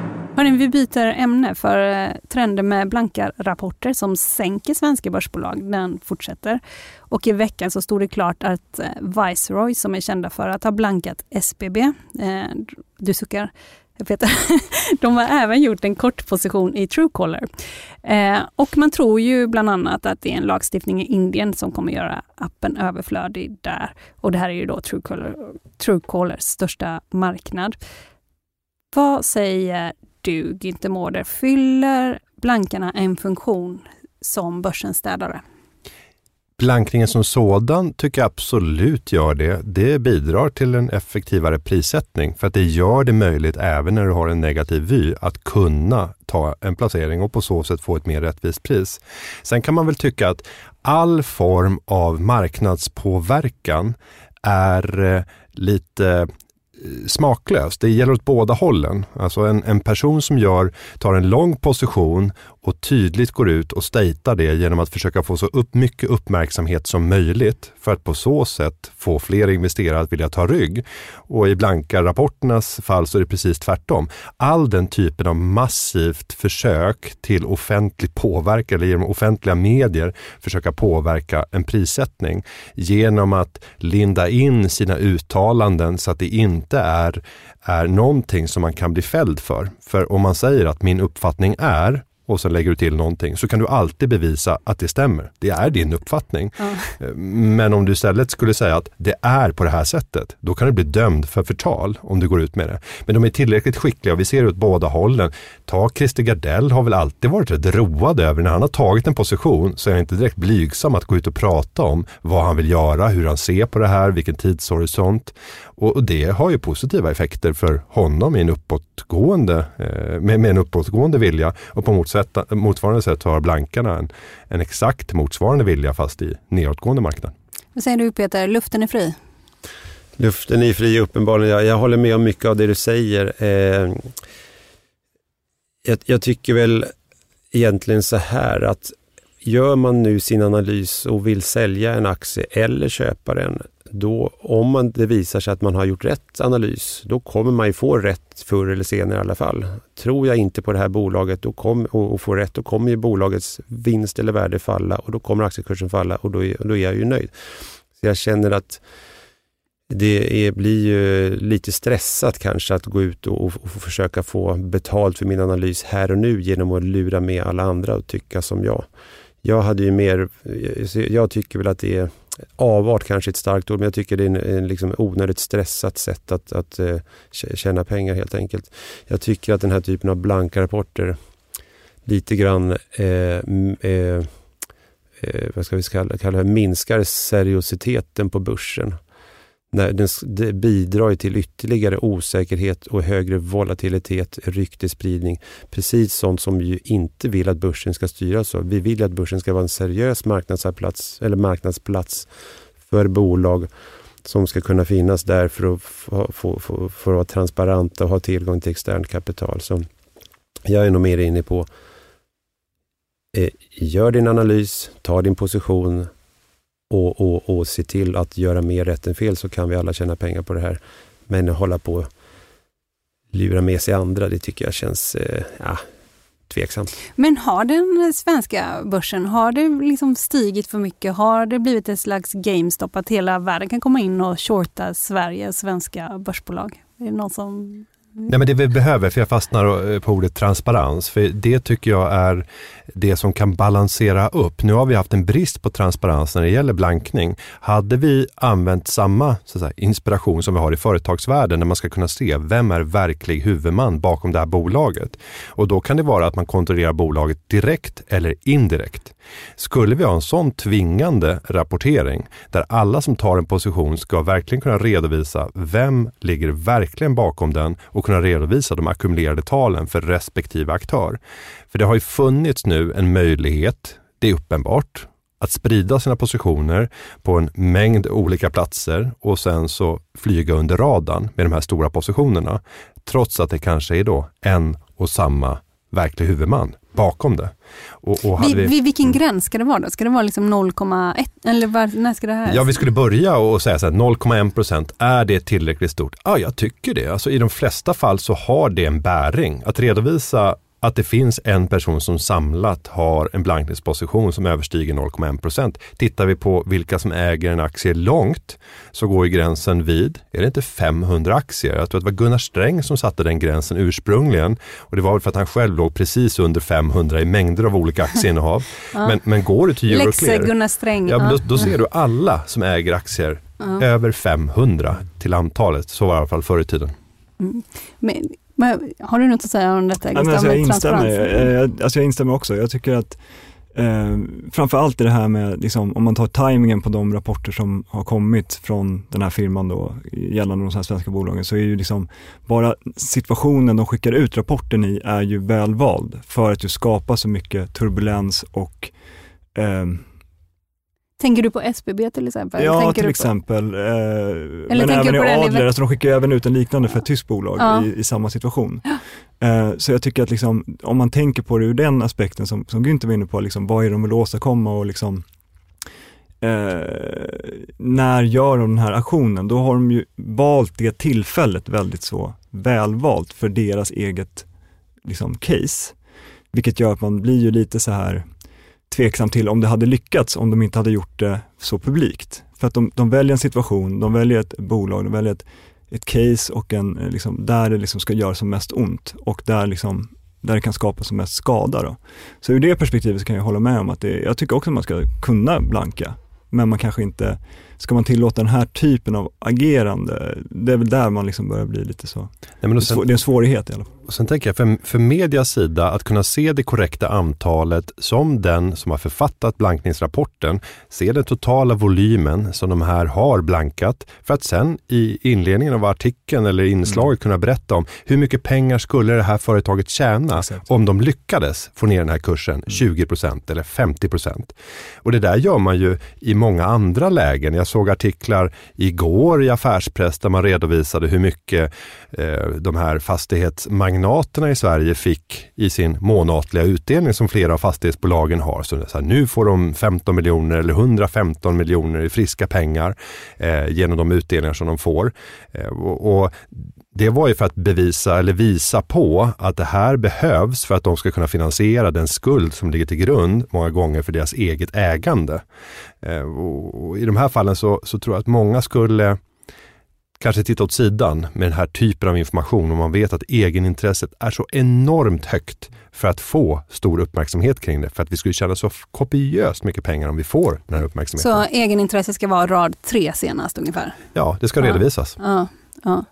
Hörrni, vi byter ämne för eh, trenden med blanka rapporter som sänker svenska börsbolag, den fortsätter. Och i veckan så stod det klart att eh, Viceroy, som är kända för att ha blankat SBB, eh, du suckar, Peter. [laughs] De har även gjort en kortposition i Truecaller. Eh, och man tror ju bland annat att det är en lagstiftning i Indien som kommer göra appen överflödig där. Och det här är ju då Truecaller, Truecallers största marknad. Vad säger dug inte, Mårder, fyller blankarna en funktion som börsens städare? Blankningen som sådan tycker jag absolut gör det. Det bidrar till en effektivare prissättning för att det gör det möjligt även när du har en negativ vy att kunna ta en placering och på så sätt få ett mer rättvist pris. Sen kan man väl tycka att all form av marknadspåverkan är eh, lite smaklöst. Det gäller åt båda hållen. Alltså en, en person som gör, tar en lång position och tydligt går ut och statear det genom att försöka få så upp, mycket uppmärksamhet som möjligt för att på så sätt få fler investerare att vilja ta rygg. Och i blanka rapporternas fall så är det precis tvärtom. All den typen av massivt försök till offentlig påverkan eller genom offentliga medier försöka påverka en prissättning genom att linda in sina uttalanden så att det inte är, är någonting som man kan bli fälld för. För om man säger att min uppfattning är och sen lägger du till någonting så kan du alltid bevisa att det stämmer. Det är din uppfattning. Ja. Men om du istället skulle säga att det är på det här sättet, då kan du bli dömd för förtal om du går ut med det. Men de är tillräckligt skickliga och vi ser åt båda hållen. Ta Christer Gardell har väl alltid varit rätt road över när han har tagit en position så är han inte direkt blygsam att gå ut och prata om vad han vill göra, hur han ser på det här, vilken tidshorisont. Och det har ju positiva effekter för honom i en uppåtgående, eh, med, med en uppåtgående vilja. Och på motsvarande sätt har blankarna en, en exakt motsvarande vilja fast i nedåtgående marknad. Vad säger du Peter, luften är fri? Luften är fri uppenbarligen. Jag, jag håller med om mycket av det du säger. Eh, jag, jag tycker väl egentligen så här att gör man nu sin analys och vill sälja en aktie eller köpa den, då om man, det visar sig att man har gjort rätt analys, då kommer man ju få rätt förr eller senare i alla fall. Tror jag inte på det här bolaget då kom, och, och får rätt, då kommer ju bolagets vinst eller värde falla och då kommer aktiekursen falla och då, då är jag ju nöjd. Så jag känner att det är, blir ju lite stressat kanske att gå ut och, och, försöka få betalt för min analys här och nu genom att lura med alla andra och tycka som jag. Jag hade ju mer, jag tycker väl att det är avart kanske ett starkt ord, men jag tycker det är en, en liksom onödigt stressat sätt att, att eh, tjäna pengar helt enkelt. Jag tycker att den här typen av blanka rapporter lite grann eh, eh, eh, vad ska vi kalla, kalla det, minskar seriositeten på börsen när den, det bidrar till ytterligare osäkerhet och högre volatilitet, ryktespridning. Precis sånt som vi inte vill att börsen ska styras av. Vi vill att börsen ska vara en seriös marknadsplats, eller marknadsplats för bolag som ska kunna finnas där för att, få, få, för att vara transparenta och ha tillgång till externt kapital. Så jag är nog mer inne på eh, gör din analys, ta din position, och, och, och se till att göra mer rätt än fel så kan vi alla tjäna pengar på det här. Men att hålla på och lura med sig andra, det tycker jag känns eh, ja, tveksamt. Men har den svenska börsen, har det liksom stigit för mycket? Har det blivit ett slags GameStop att hela världen kan komma in och shorta Sverige, svenska börsbolag? Är det någon som Nej, men det vi behöver, för jag fastnar eh, på ordet transparens, för det tycker jag är det som kan balansera upp. Nu har vi haft en brist på transparens när det gäller blankning. Hade vi använt samma så säga, inspiration som vi har i företagsvärlden där man ska kunna se vem är verklig huvudman bakom det här bolaget. Och då kan det vara att man kontrollerar bolaget direkt eller indirekt. Skulle vi ha en sån tvingande rapportering där alla som tar en position ska verkligen kunna redovisa vem ligger verkligen bakom den och kunna redovisa de ackumulerade talen för respektive aktör. För det har ju funnits nu en möjlighet, det är uppenbart, att sprida sina positioner på en mängd olika platser och sen så flyga under radarn med de här stora positionerna. Trots att det kanske är då en och samma verklig huvudman bakom det. Och, och vi, vid vilken mm. gräns ska det vara då? Ska det vara liksom 0,1 eller var, när ska det här? Ja, vi skulle börja och säga så här 0,1 procent, är det tillräckligt stort? Ja, jag tycker det. Alltså, I de flesta fall så har det en bäring. Att redovisa att det finns en person som samlat har en blankningsposition som överstiger 0,1 procent. Tittar vi på vilka som äger en aktie långt så går ju gränsen vid, är det inte 500 aktier? Jag tror att det var Gunnar Sträng som satte den gränsen ursprungligen och det var väl för att han själv låg precis under 500 i mängder av olika aktieinnehav. [laughs] ja. men, men går du till Euroclear, Gunnar Sträng. Ja, då, då, ser du alla som äger aktier över 500 till antalet. Så var det i alla fall förr i tiden. Mm. Men men, har du något att säga om detta? Gustav, alltså jag, instämmer, jag, alltså jag instämmer också. Jag tycker att eh, framförallt är det här med, liksom, om man tar tajmingen på de rapporter som har kommit från den här firman då, gällande de här svenska bolagen, så är ju liksom bara situationen de skickar ut rapporten i är ju välvald för att ju skapa så mycket turbulens och eh, Tänker du på SBB till exempel? Ja, tänker till exempel. Eh, men även i Adler, alltså de skickar även ut en liknande för ett tyskt bolag ja. i, i, samma situation. Ja. Eh, så jag tycker att liksom, om man tänker på det ur den aspekten som, som Günther var inne på, liksom, vad är de vill åstadkomma och liksom, eh, när gör de den här aktionen? Då har de ju valt det tillfället väldigt så välvalt för deras eget liksom, case. Vilket gör att man blir ju lite så här tveksam till om det hade lyckats om de inte hade gjort det så publikt. För att de, de väljer en situation, de väljer ett bolag, de väljer ett, ett case och en, eh, liksom, där det liksom ska göra som mest ont och där, liksom, där det kan skapa som mest skada. Då. Så ur det perspektivet kan jag hålla med om att det, jag tycker också att man ska kunna blanka, men man kanske inte, ska man tillåta den här typen av agerande, det är väl där man liksom börjar bli lite så, Nej, sen, det är en svårighet i alla fall. Och sen tänker jag för, för medias sida att kunna se det korrekta antalet som den som har författat blankningsrapporten, se den totala volymen som de här har blankat för att sen i inledningen av artikeln eller inslaget mm. kunna berätta om hur mycket pengar skulle det här företaget tjäna Exakt. om de lyckades få ner den här kursen mm. 20% eller 50% Och det där gör man ju i många andra lägen. Jag såg artiklar igår i affärspress där man redovisade hur mycket eh, de här fastighetsmagnaterna i Sverige fick i sin månatliga utdelning som flera av fastighetsbolagen har. Så, så här, nu får de 15 miljoner eller 115 miljoner i friska pengar eh, genom de utdelningar som de får. Eh, och, och det var ju för att bevisa eller visa på att det här behövs för att de ska kunna finansiera den skuld som ligger till grund många gånger för deras eget ägande. Eh, och I de här fallen så, så tror jag att många skulle kanske titta åt sidan med den här typen av information om man vet att egenintresset är så enormt högt för att få stor uppmärksamhet kring det. För att vi skulle tjäna så kopiöst mycket pengar om vi får den här uppmärksamheten. Så egenintresset ska vara rad tre senast ungefär? Ja, det ska ja. redovisas. Ja. Ja.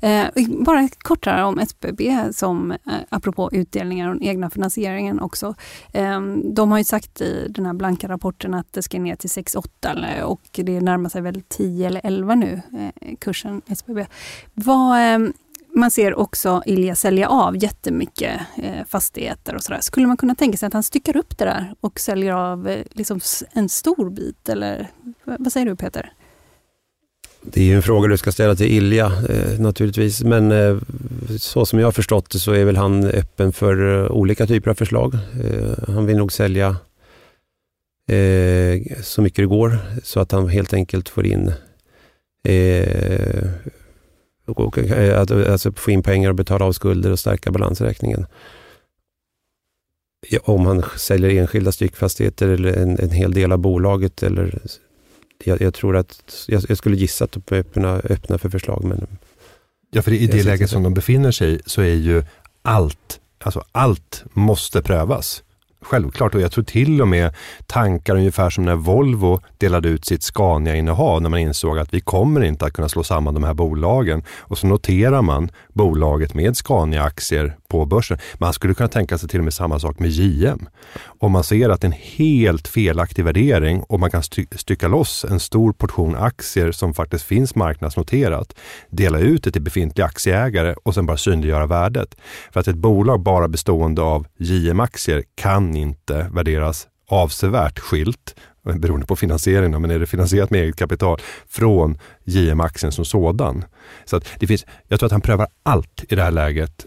Eh, bara kortare om SBB, som, eh, apropå utdelningar och den egna finansieringen också. Eh, de har ju sagt i den här blanka rapporten att det ska ner till 6-8 och det närmar sig väl 10 eller 11 nu, eh, kursen SBB. Vad, eh, man ser också Ilja sälja av jättemycket eh, fastigheter och sådär. Skulle man kunna tänka sig att han styckar upp det där och säljer av eh, liksom en stor bit? Eller vad säger du Peter? Det är ju en fråga du ska ställa till Ilja eh, naturligtvis, men eh, så som jag har förstått det så är väl han öppen för eh, olika typer av förslag. Eh, han vill nog sälja eh, så mycket det går så att han helt enkelt får in eh, och, eh, alltså få in pengar och betala av skulder och stärka balansräkningen. Om han säljer enskilda styckfastigheter eller en, en hel del av bolaget eller jag, jag tror att, jag, jag, skulle gissa att de är öppna, öppna för förslag. Men ja, för i det läget som de befinner sig så är ju allt, alltså allt måste prövas. Självklart, och jag tror till och med tankar ungefär som när Volvo delade ut sitt Scania-innehav när man insåg att vi kommer inte att kunna slå samman de här bolagen. Och så noterar man bolaget med Scania-aktier på börsen. Man skulle kunna tänka sig till och med samma sak med JM. Om man ser att det är en helt felaktig värdering och man kan stycka loss en stor portion aktier som faktiskt finns marknadsnoterat, dela ut det till befintliga aktieägare och sen bara synliggöra värdet. För att ett bolag bara bestående av JM-aktier kan inte värderas avsevärt skilt beroende på finansieringen, men är det finansierat med eget kapital från JM-aktien som sådan. Så att det finns, jag tror att han prövar allt i det här läget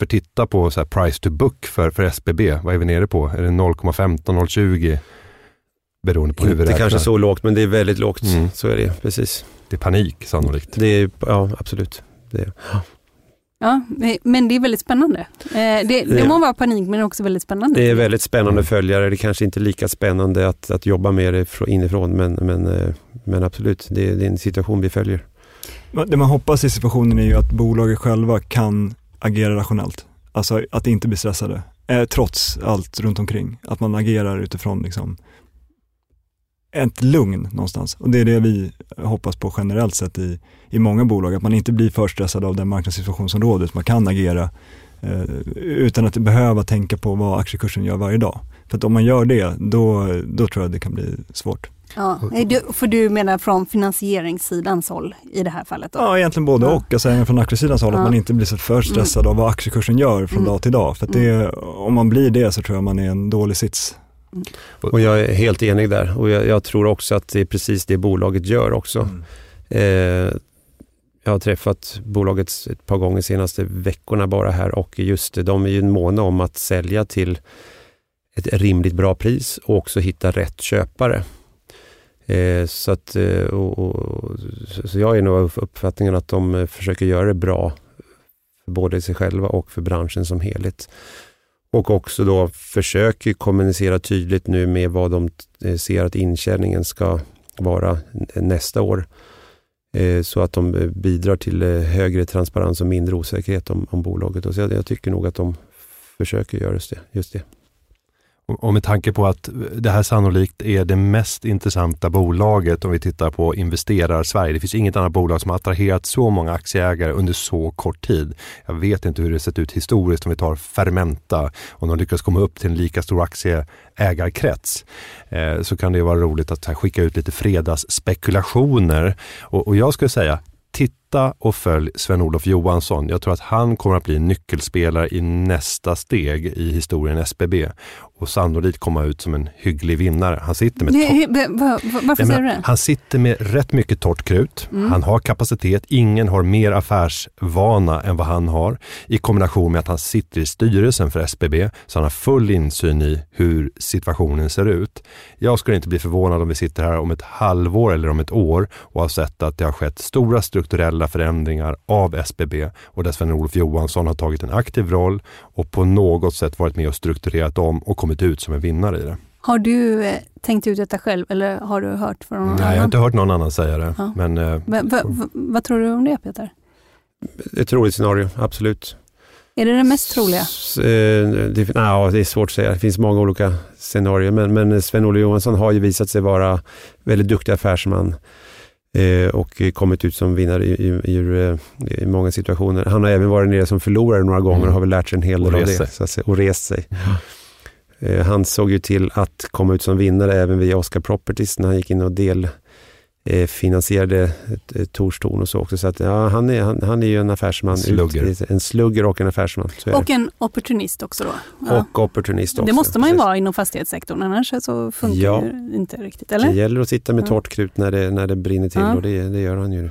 för titta på så price to book för, för SBB, vad är vi nere på? Är det 0,15, 0,20? Beroende på hur vi räknar. kanske så lågt, men det är väldigt lågt. Mm. Så är det, precis. Det är panik sannolikt. Det är, ja, absolut. Det är. Ja, men det är väldigt spännande. Eh, det, det må vara panik men också väldigt spännande. Det är väldigt spännande följare. Det är kanske inte lika spännande att, att jobba med det inifrån men, men, eh, men absolut, det, det är en situation vi följer. Det man hoppas i situationen är ju att bolaget själva kan agera rationellt. Alltså att inte bli stressade, eh, trots allt runt omkring. Att man agerar utifrån liksom ett lugn någonstans. Och det är det vi hoppas på generellt sett i, i många bolag, att man inte blir för stressad av den marknadssituation som råder, man kan agera eh, utan att behöva tänka på vad aktiekursen gör varje dag. För att om man gör det, då, då tror jag det kan bli svårt. Ja, för du menar från finansieringssidans håll i det här fallet? Då? Ja, egentligen både ja. och. Alltså även från aktiesidans håll, ja. att man inte blir så för stressad mm. av vad aktiekursen gör från mm. dag till dag. För det, mm. om man blir det så tror jag man är en dålig sits. Mm. Och jag är helt enig där och jag, jag, tror också att det är precis det bolaget gör också. Mm. Eh, jag har träffat bolaget ett par gånger de senaste veckorna bara här och just det, de är ju måna om att sälja till ett rimligt bra pris och också hitta rätt köpare. Eh, så, att, eh, och, och, så jag är nog av uppfattningen att de eh, försöker göra det bra både sig själva och för branschen som helhet. Och också då försöker kommunicera tydligt nu med vad de eh, ser att intjäningen ska vara eh, nästa år. Så att de bidrar till högre transparens och mindre osäkerhet om, om bolaget. Och så jag, jag tycker nog att de försöker göra just det. Just det. Och med tanke på att det här sannolikt är det mest intressanta bolaget om vi tittar på investerar-Sverige. Det finns inget annat bolag som har attraherat så många aktieägare under så kort tid. Jag vet inte hur det sett ut historiskt om vi tar Fermenta. Om de lyckas komma upp till en lika stor aktieägarkrets eh, så kan det vara roligt att skicka ut lite fredagsspekulationer. Och, och jag skulle säga, titta och följ Sven-Olof Johansson. Jag tror att han kommer att bli nyckelspelare i nästa steg i historien SBB och sannolikt komma ut som en hygglig vinnare. Han sitter med, Nej, varför säger du det? Han sitter med rätt mycket torrt krut. Mm. Han har kapacitet. Ingen har mer affärsvana än vad han har. I kombination med att han sitter i styrelsen för SBB så han har full insyn i hur situationen ser ut. Jag skulle inte bli förvånad om vi sitter här om ett halvår eller om ett år och har sett att det har skett stora strukturella förändringar av SBB och där Sven-Olof Johansson har tagit en aktiv roll och på något sätt varit med och strukturerat om och kommit ut som en vinnare i det. Har du eh, tänkt ut detta själv eller har du hört från någon Nej, annan? jag har inte hört någon annan säga det. Ja. Men, eh, va, va, va, vad tror du om det Peter? Ett troligt scenario, absolut. Är det det mest troliga? S- eh, det, ja, det är svårt att säga. Det finns många olika scenarier. Men, men Sven-Olle Johansson har ju visat sig vara väldigt duktig affärsman eh, och kommit ut som vinnare i, i, i, i många situationer. Han har även varit nere som förlorare några gånger Mm. och har väl lärt sig en hel del av det. Så att säga, och rest sig. Eh, Han såg ju till att komma ut som vinnare även via Oscar Properties när han gick in och del eh, ett, ett Torstorn och så också. Så att, ja, han, är, han, han är ju en affärsman. Slugger. Ut, en slugger och en affärsman. Och det. en opportunist också då? Ja. och opportunist också. det måste man ju precis. vara inom fastighetssektorn, annars så funkar Ja. det inte riktigt. Det Eller? gäller att sitta med Ja. torrt krut när det, när det brinner till Ja. och det, det gör han ju.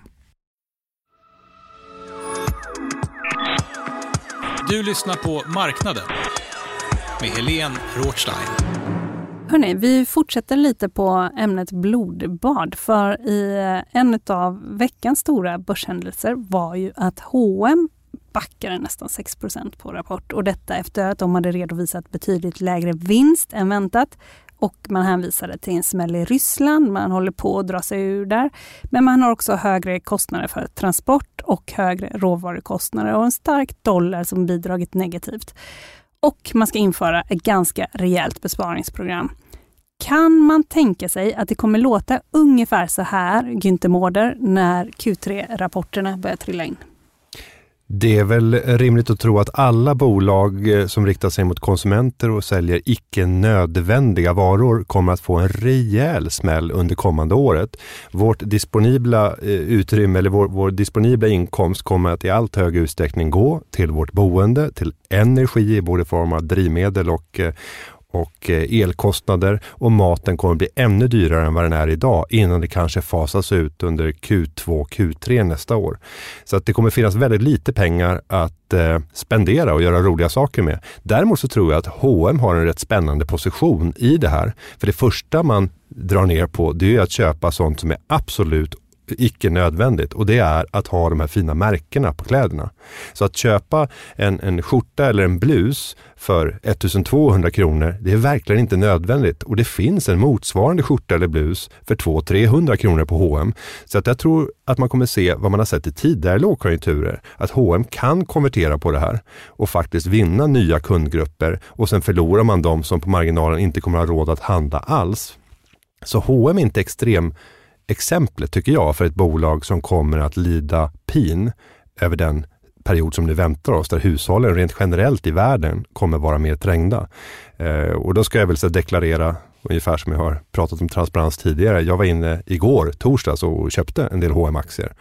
Du lyssnar på Marknaden med Helene Rothstein. Hörrni, vi fortsätter lite på ämnet blodbad för i en av veckans stora börshändelser var ju att H&M backade nästan 6% på rapport och detta efter att de hade redovisat betydligt lägre vinst än väntat och man hänvisade till en smäll i Ryssland, man håller på att dra sig ur där. Men man har också högre kostnader för transport och högre råvarukostnader och en stark dollar som bidragit negativt. Och man ska införa ett ganska rejält besparingsprogram. Kan man tänka sig att det kommer låta ungefär så här, Günther Mårder, när Q3-rapporterna börjar trilla in? Det är väl rimligt att tro att alla bolag eh, som riktar sig mot konsumenter och säljer icke nödvändiga varor kommer att få en rejäl smäll under kommande året. Vårt disponibla eh, utrymme eller vår, vår disponibla inkomst kommer att i allt högre utsträckning gå till vårt boende, till energi i både form av drivmedel och eh, och eh, elkostnader och maten kommer bli ännu dyrare än vad den är idag innan det kanske fasas ut under Q2, Q3 nästa år. Så att det kommer finnas väldigt lite pengar att eh, spendera och göra roliga saker med. Däremot så tror jag att H&M har en rätt spännande position i det här. För det första man drar ner på det är att köpa sånt som är absolut icke nödvändigt och det är att ha de här fina märkena på kläderna. Så att köpa en, en skjorta eller en blus för 1200 kronor, det är verkligen inte nödvändigt och det finns en motsvarande skjorta eller blus för 200-300 kronor på H&M. Så att jag tror att man kommer se vad man har sett i tidigare lågkonjunkturer, att H&M kan konvertera på det här och faktiskt vinna nya kundgrupper och sen förlorar man de som på marginalen inte kommer ha råd att handla alls. Så H&M är inte extrem exemplet tycker jag för ett bolag som kommer att lida pin över den period som nu väntar oss, där hushållen rent generellt i världen kommer vara mer trängda. Eh, och då ska jag väl så deklarera, ungefär som jag har pratat om transparens tidigare. Jag var inne igår, torsdags, och köpte en del hm aktier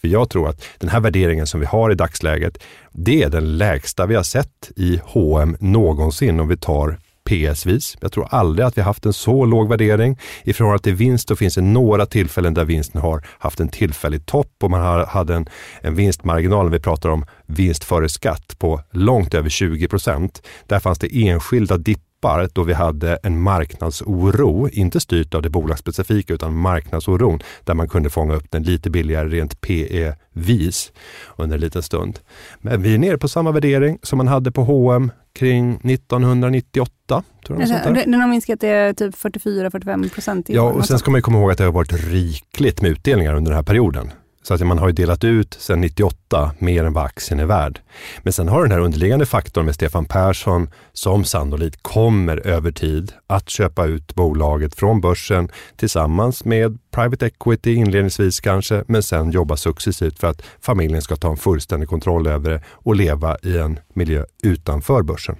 För jag tror att den här värderingen som vi har i dagsläget, det är den lägsta vi har sett i H&M någonsin om vi tar PS-vis. Jag tror aldrig att vi haft en så låg värdering. I förhållande till vinst då finns det några tillfällen där vinsten har haft en tillfällig topp och man hade en, en vinstmarginal, vi pratar om vinst före skatt, på långt över 20 procent. Där fanns det enskilda dippar då vi hade en marknadsoro, inte styrt av det bolagsspecifika utan marknadsoron, där man kunde fånga upp den lite billigare rent PE-vis under en liten stund. Men vi är nere på samma värdering som man hade på H&M kring 1998. Tror jag, den, den har minskat till typ 44-45 procent. Ja, och sen ska man komma ihåg att det har varit rikligt med utdelningar under den här perioden. Så att man har ju delat ut sedan 98 mer än vad aktien är värd. Men sen har den här underliggande faktorn med Stefan Persson som sannolikt kommer över tid att köpa ut bolaget från börsen tillsammans med private equity inledningsvis kanske, men sen jobba successivt för att familjen ska ta en fullständig kontroll över det och leva i en miljö utanför börsen.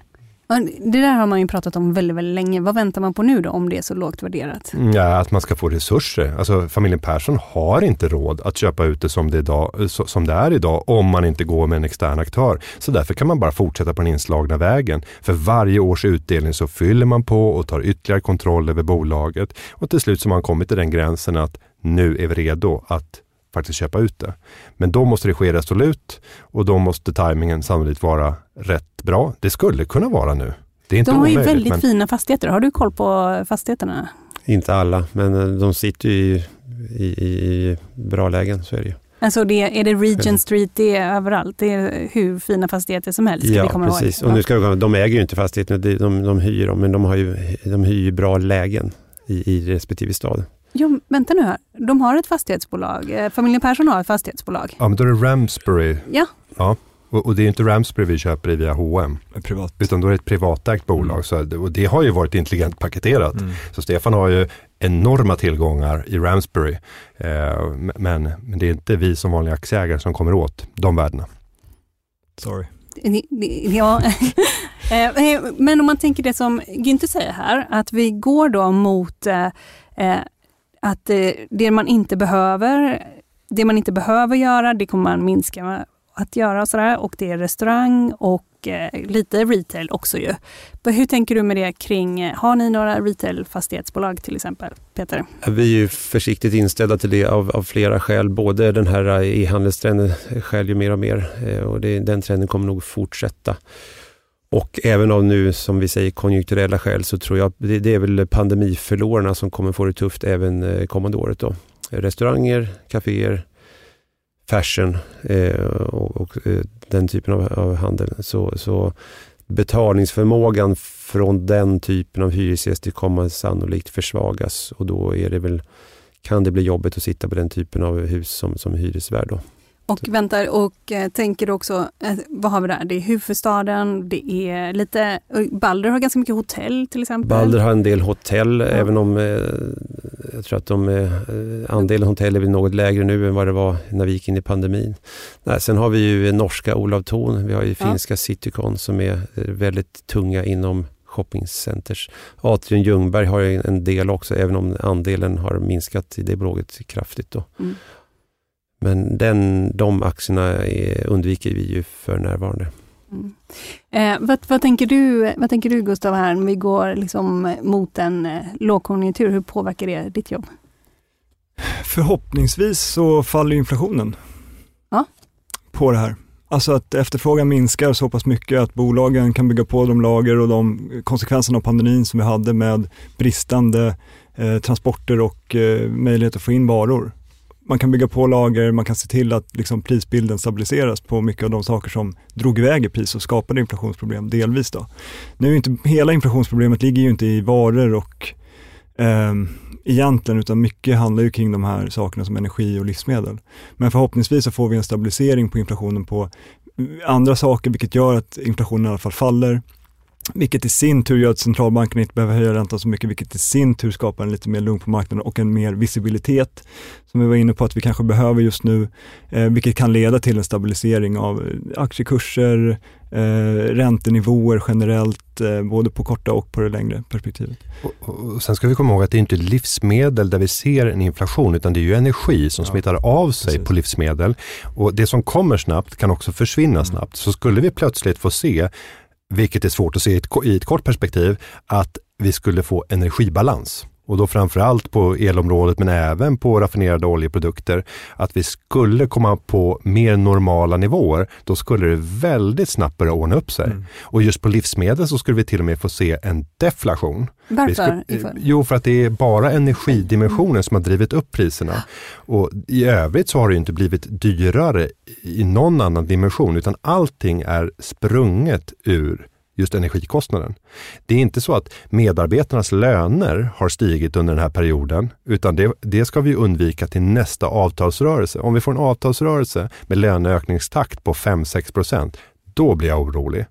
Det där har man ju pratat om väldigt, väldigt länge. Vad väntar man på nu då om det är så lågt värderat? Mm, ja, att man ska få resurser. Alltså familjen Persson har inte råd att köpa ut det som det, idag, som det är idag om man inte går med en extern aktör. Så därför kan man bara fortsätta på den inslagna vägen. För varje års utdelning så fyller man på och tar ytterligare kontroll över bolaget och till slut så har man kommit till den gränsen att nu är vi redo att faktiskt köpa ut det. Men då måste det ske resolut och då måste tajmingen sannolikt vara rätt bra. Det skulle kunna vara nu. Det är inte de har omöjligt, ju väldigt men... fina fastigheter. Har du koll på fastigheterna? Inte alla, men eh, de sitter ju i, i, i bra lägen, så är det ju. Alltså det, är det Regent Street, det är överallt. Det är hur fina fastigheter som helst. Ja, precis. Ihåg. Och nu ska vi, de äger ju inte fastigheterna, de, de, de hyr dem, men de, har ju, de hyr ju bra lägen i, i respektive stad. Jo, vänta nu här. De har ett fastighetsbolag. Eh, familjen Persson har ett fastighetsbolag. Ja, men då är det Ramsbury. Ja. ja. Och, och det är inte Ramsbury vi köper i via H&M. Privat. Utan då är det ett privatägt bolag. Mm. Så, och det har ju varit intelligent paketerat. Mm. Så Stefan har ju enorma tillgångar i Ramsbury. Eh, men, men det är inte vi som vanliga aktieägare som kommer åt de värdena. Sorry. Ja, [laughs] eh, men om man tänker det som Günther säger här, att vi går då mot eh, eh att eh, det man inte behöver, det man inte behöver göra, det kommer man minska att göra och sådär. Och det är restaurang och eh, lite retail också ju. Hur tänker du med det kring, eh, har ni några retail-fastighetsbolag till exempel, Peter? Vi är ju försiktigt inställda till det av, av flera skäl. Både den här eh, e-handelstrenden skäljer mer och mer eh, och det, den trenden kommer nog fortsätta. Och även av nu, som vi säger, konjunkturella skäl så tror jag det, det är väl pandemiförlorarna som kommer få det tufft även kommande året. Då. Restauranger, kaféer, fashion eh, och, och eh, den typen av, av handel. Så, så, betalningsförmågan från den typen av hyresgäster kommer sannolikt försvagas och då är det väl, kan det bli jobbigt att sitta på den typen av hus som, som hyresvärd. Då. Och väntar och eh, tänker också, eh, vad har vi där? Det är huvudstaden, det är lite, Balder har ganska mycket hotell till exempel. Balder har en del hotell, ja. även om eh, jag tror att de, eh, andelen hotell är något lägre nu än vad det var när vi gick in i pandemin. Nej, sen har vi ju norska Olav Thon, vi har ju finska ja. Citycon som är eh, väldigt tunga inom shoppingcenters. Atrium Ljungberg har en del också, även om andelen har minskat i det bolaget kraftigt. Då. Mm. Men den, de aktierna är, undviker vi ju för närvarande. Mm. Eh, vad, vad, tänker du, vad tänker du Gustav, här när vi går liksom mot en eh, lågkonjunktur? Hur påverkar det ditt jobb? Förhoppningsvis så faller inflationen ja. på det här. Alltså att efterfrågan minskar så pass mycket att bolagen kan bygga på de lager och de konsekvenserna av pandemin som vi hade med bristande eh, transporter och eh, möjlighet att få in varor man kan bygga på lager, man kan se till att liksom prisbilden stabiliseras på mycket av de saker som drog iväg i pris och skapade inflationsproblem, delvis. Då. Nu är inte, hela inflationsproblemet ligger ju inte i varor och eh, egentligen, utan mycket handlar ju kring de här sakerna som energi och livsmedel. Men förhoppningsvis så får vi en stabilisering på inflationen på andra saker, vilket gör att inflationen i alla fall faller. Vilket i sin tur gör att centralbanken inte behöver höja räntan så mycket, vilket i sin tur skapar en lite mer lugn på marknaden och en mer visibilitet, som vi var inne på att vi kanske behöver just nu, eh, vilket kan leda till en stabilisering av eh, aktiekurser, eh, räntenivåer generellt, eh, både på korta och på det längre perspektivet. Och, och, sen ska vi komma ihåg att det är inte livsmedel där vi ser en inflation, utan det är ju energi som ja, smittar av sig precis. på livsmedel. Och det som kommer snabbt kan också försvinna mm. snabbt. Så skulle vi plötsligt få se vilket är svårt att se i ett kort perspektiv, att vi skulle få energibalans. Och då framförallt på elområdet men även på raffinerade oljeprodukter. Att vi skulle komma på mer normala nivåer, då skulle det väldigt snabbt börja ordna upp sig. Mm. Och just på livsmedel så skulle vi till och med få se en deflation. Varför? Skulle, jo, för att det är bara energidimensionen som har drivit upp priserna. Och i övrigt så har det inte blivit dyrare i någon annan dimension, utan allting är sprunget ur just energikostnaden. Det är inte så att medarbetarnas löner har stigit under den här perioden, utan det, det ska vi undvika till nästa avtalsrörelse. Om vi får en avtalsrörelse med löneökningstakt på 5-6 procent, då blir jag orolig.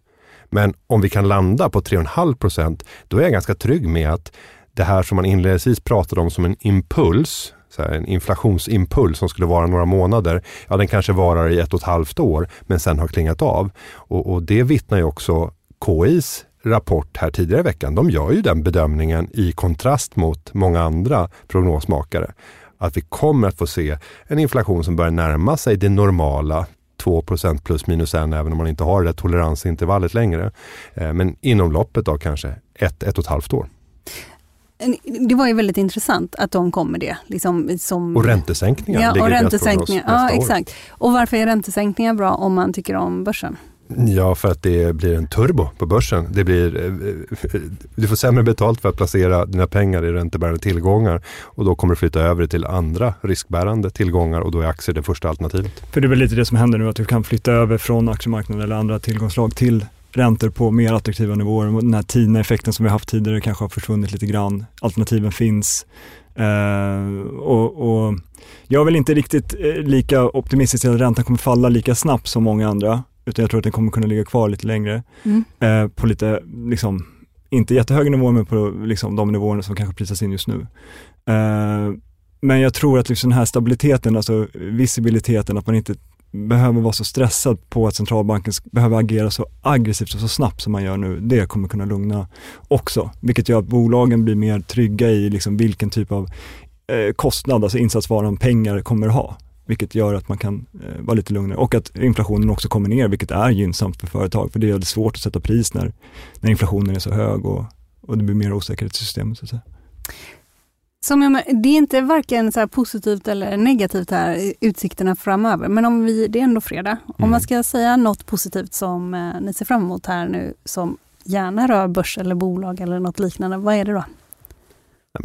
Men om vi kan landa på 3,5 procent, då är jag ganska trygg med att det här som man inledningsvis pratade om som en impuls, en inflationsimpuls som skulle vara några månader, ja den kanske varar i ett och ett halvt år men sen har klingat av. Och, och det vittnar ju också KIs rapport här tidigare i veckan, de gör ju den bedömningen i kontrast mot många andra prognosmakare. Att vi kommer att få se en inflation som börjar närma sig det normala 2% plus minus en, även om man inte har det toleransintervallet längre. Eh, men inom loppet av kanske ett, ett och ett halvt år. Det var ju väldigt intressant att de kom med det. Liksom, som, och räntesänkningar. Ja, och räntesänkningar. Ja, exakt. Och varför är räntesänkningar bra om man tycker om börsen? Ja, för att det blir en turbo på börsen. Det blir, eh, eh, du får sämre betalt för att placera dina pengar i räntebärande tillgångar och då kommer du flytta över till andra riskbärande tillgångar och då är aktier det första alternativet. För det är väl lite det som händer nu, att du kan flytta över från aktiemarknaden eller andra tillgångslag till räntor på mer attraktiva nivåer. Den här TINA-effekten som vi haft tidigare kanske har försvunnit lite grann. Alternativen finns. Uh, och, och, jag är väl inte riktigt lika optimistisk till att räntan kommer falla lika snabbt som många andra utan jag tror att den kommer kunna ligga kvar lite längre mm. eh, på lite, liksom, inte jättehöga nivåer men på liksom, de nivåerna som kanske prisas in just nu. Eh, men jag tror att liksom den här stabiliteten, alltså visibiliteten, att man inte behöver vara så stressad på att centralbanken behöver agera så aggressivt och så snabbt som man gör nu, det kommer kunna lugna också. Vilket gör att bolagen blir mer trygga i liksom vilken typ av eh, kostnad, alltså insatsvaran, pengar kommer ha vilket gör att man kan eh, vara lite lugnare och att inflationen också kommer ner, vilket är gynnsamt för företag, för det det svårt att sätta pris när, när inflationen är så hög och, och det blir mer osäkerhet i systemet. Så att säga. Som jag, det är inte varken så positivt eller negativt här, utsikterna framöver, men om vi, det är ändå fredag. Mm. Om man ska säga något positivt som eh, ni ser fram emot här nu, som gärna rör börs eller bolag eller något liknande, vad är det då?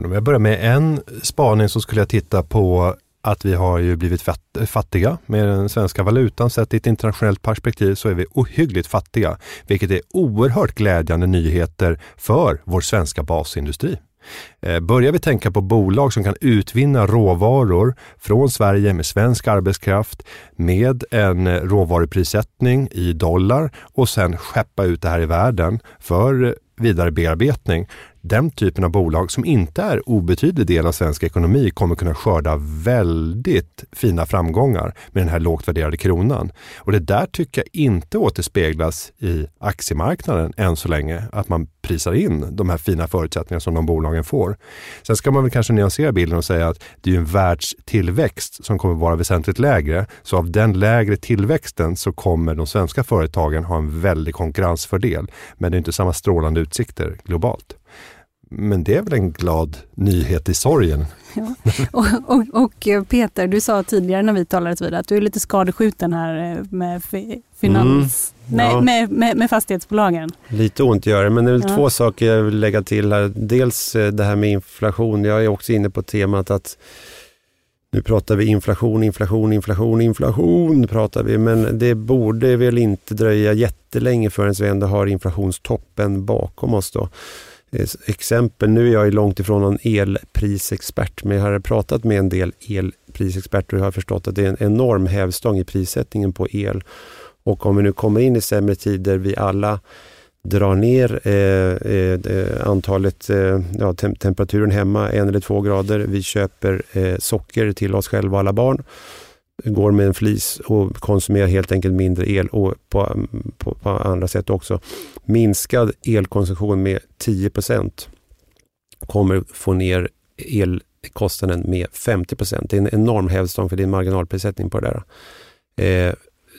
Om jag börjar med en spaning så skulle jag titta på att vi har ju blivit fattiga med den svenska valutan. Sett i ett internationellt perspektiv så är vi ohyggligt fattiga, vilket är oerhört glädjande nyheter för vår svenska basindustri. Eh, börjar vi tänka på bolag som kan utvinna råvaror från Sverige med svensk arbetskraft med en eh, råvaruprissättning i dollar och sen skeppa ut det här i världen för eh, vidare bearbetning den typen av bolag som inte är obetydlig del av svensk ekonomi kommer kunna skörda väldigt fina framgångar med den här lågt värderade kronan. Och det där tycker jag inte återspeglas i aktiemarknaden än så länge, att man prisar in de här fina förutsättningarna som de bolagen får. Sen ska man väl kanske nyansera bilden och säga att det är en världstillväxt som kommer vara väsentligt lägre. Så av den lägre tillväxten så kommer de svenska företagen ha en väldig konkurrensfördel. Men det är inte samma strålande utsikter globalt. Men det är väl en glad nyhet i sorgen. Ja. Och, och, och, Peter, du sa tidigare när vi talade vid att du är lite skadeskjuten här eh, med finans, mm, ja. med, med, med, fastighetsbolagen. Lite ont gör det, men det är ja. två saker jag vill lägga till här. Dels eh, det här med inflation. Jag är också inne på temat att Nu pratar vi inflation, inflation, inflation, inflation pratar vi, men det borde väl inte dröja jättelänge förrän vi ändå har inflationstoppen bakom oss då. Eh, exempel, nu är jag långt ifrån någon elprisexpert, men jag har pratat med en del elprisexperter och har förstått att det är en enorm hävstång i prissättningen på el. Och om vi nu kommer in i sämre tider, vi alla drar ner eh, eh, eh antalet, eh, ja, tem temperaturen hemma en eller två grader. Vi köper eh, socker till oss själva och alla barn. Går med en flis och konsumerar helt enkelt mindre el och på, på, på andra sätt också. Minskad elkonsumtion med 10% kommer få ner elkostnaden med 50% Det är en enorm hävstång för din marginalprissättning på det där. Eh,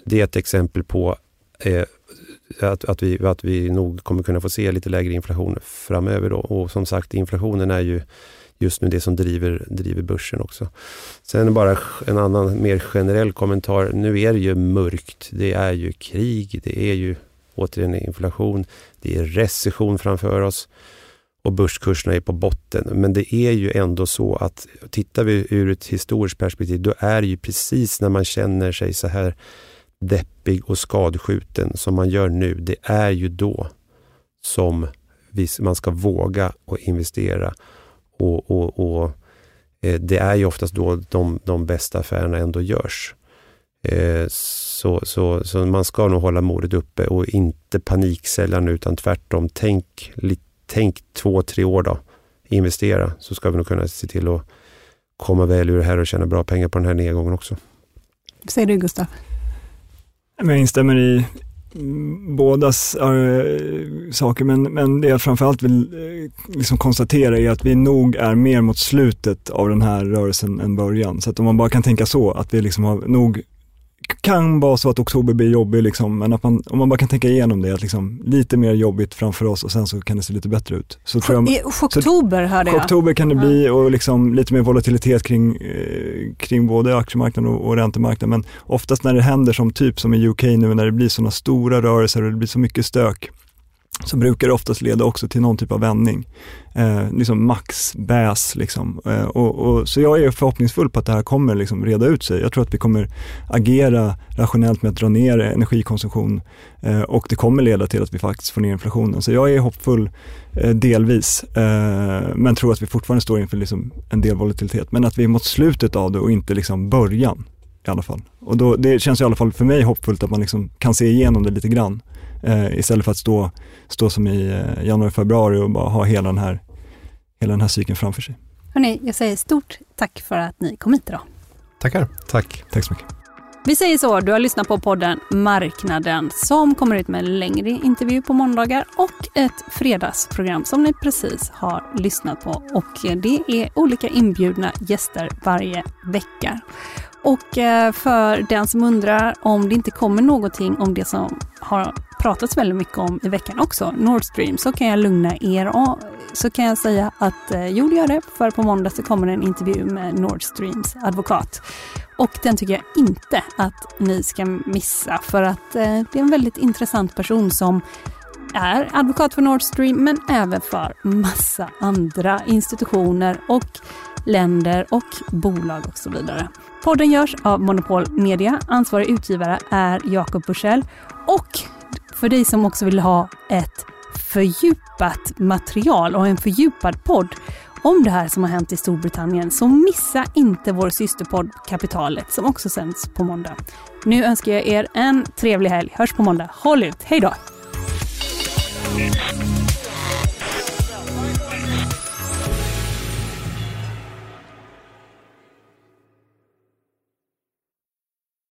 det är ett exempel på eh, att, att, vi, att vi nog kommer kunna få se lite lägre inflation framöver. Då. Och som sagt, inflationen är ju just nu det som driver, driver börsen också. Sen bara en annan mer generell kommentar. Nu är det ju mörkt. Det är ju krig, det är ju återigen inflation, det är recession framför oss och börskurserna är på botten. Men det är ju ändå så att tittar vi ur ett historiskt perspektiv, då är det ju precis när man känner sig så här deppig och skadskjuten som man gör nu, det är ju då som man ska våga och investera. Och, och, och eh, Det är ju oftast då de, de bästa affärerna ändå görs. Eh, så, så, så man ska nog hålla modet uppe och inte paniksälja nu utan tvärtom. Tänk, tänk två, tre år då. Investera så ska vi nog kunna se till att komma väl ur det här och tjäna bra pengar på den här nedgången också. Vad säger du Gustav? Jag instämmer i Mm, bådas äh, eh, saker, men, men det jag framförallt vill äh, liksom konstatera är att vi nog är mer mot slutet av den här rörelsen än början. Så att om man bara kan tänka så, att vi liksom har nog kan vara så att oktober blir jobbig, liksom, men att man, om man bara kan tänka igenom det, att liksom, lite mer jobbigt framför oss och sen så kan det se lite bättre ut. Så tror jag, I oktober hörde jag. Oktober kan det bli och liksom lite mer volatilitet kring, eh, kring både aktiemarknaden och, och räntemarknaden. Men oftast när det händer som typ som i UK nu, när det blir sådana stora rörelser och det blir så mycket stök, så brukar det oftast leda också till någon typ av vändning. Eh, liksom max bäs liksom. Eh, och, och, så jag är förhoppningsfull på att det här kommer liksom reda ut sig. Jag tror att vi kommer agera rationellt med att dra ner energikonsumtion eh, och det kommer leda till att vi faktiskt får ner inflationen. Så jag är hoppfull eh, delvis, eh, men tror att vi fortfarande står inför liksom en del volatilitet. Men att vi är mot slutet av det och inte liksom början i alla fall. Och då, det känns i alla fall för mig hoppfullt att man liksom kan se igenom det lite grann eh, istället för att stå, stå som i eh, januari, februari och bara ha hela den här, hela den här cykeln framför sig. Hörrni, jag säger stort tack för att ni kom hit idag. Tackar. Tack. Tack så mycket. Vi säger så, du har lyssnat på podden Marknaden som kommer ut med en längre intervju på måndagar och ett fredagsprogram som ni precis har lyssnat på. Och det är olika inbjudna gäster varje vecka. Och eh, för den som undrar om det inte kommer någonting om det som har pratats väldigt mycket om i veckan också, Nord Stream, så kan jag lugna er. Så kan jag säga att eh, jo, det gör det. För på måndag så kommer en intervju med Nord Streams advokat. Och den tycker jag inte att ni ska missa för att eh, det är en väldigt intressant person som är advokat för Nord Stream men även för massa andra institutioner och länder och bolag och så vidare. Podden görs av Monopol Media. Ansvarig utgivare är Jakob Bursell. Och för dig som också vill ha ett fördjupat material och en fördjupad podd om det här som har hänt i Storbritannien så missa inte vår systerpodd Kapitalet som också sänds på måndag. Nu önskar jag er en trevlig helg. Hörs på måndag. Håll ut. Hej då!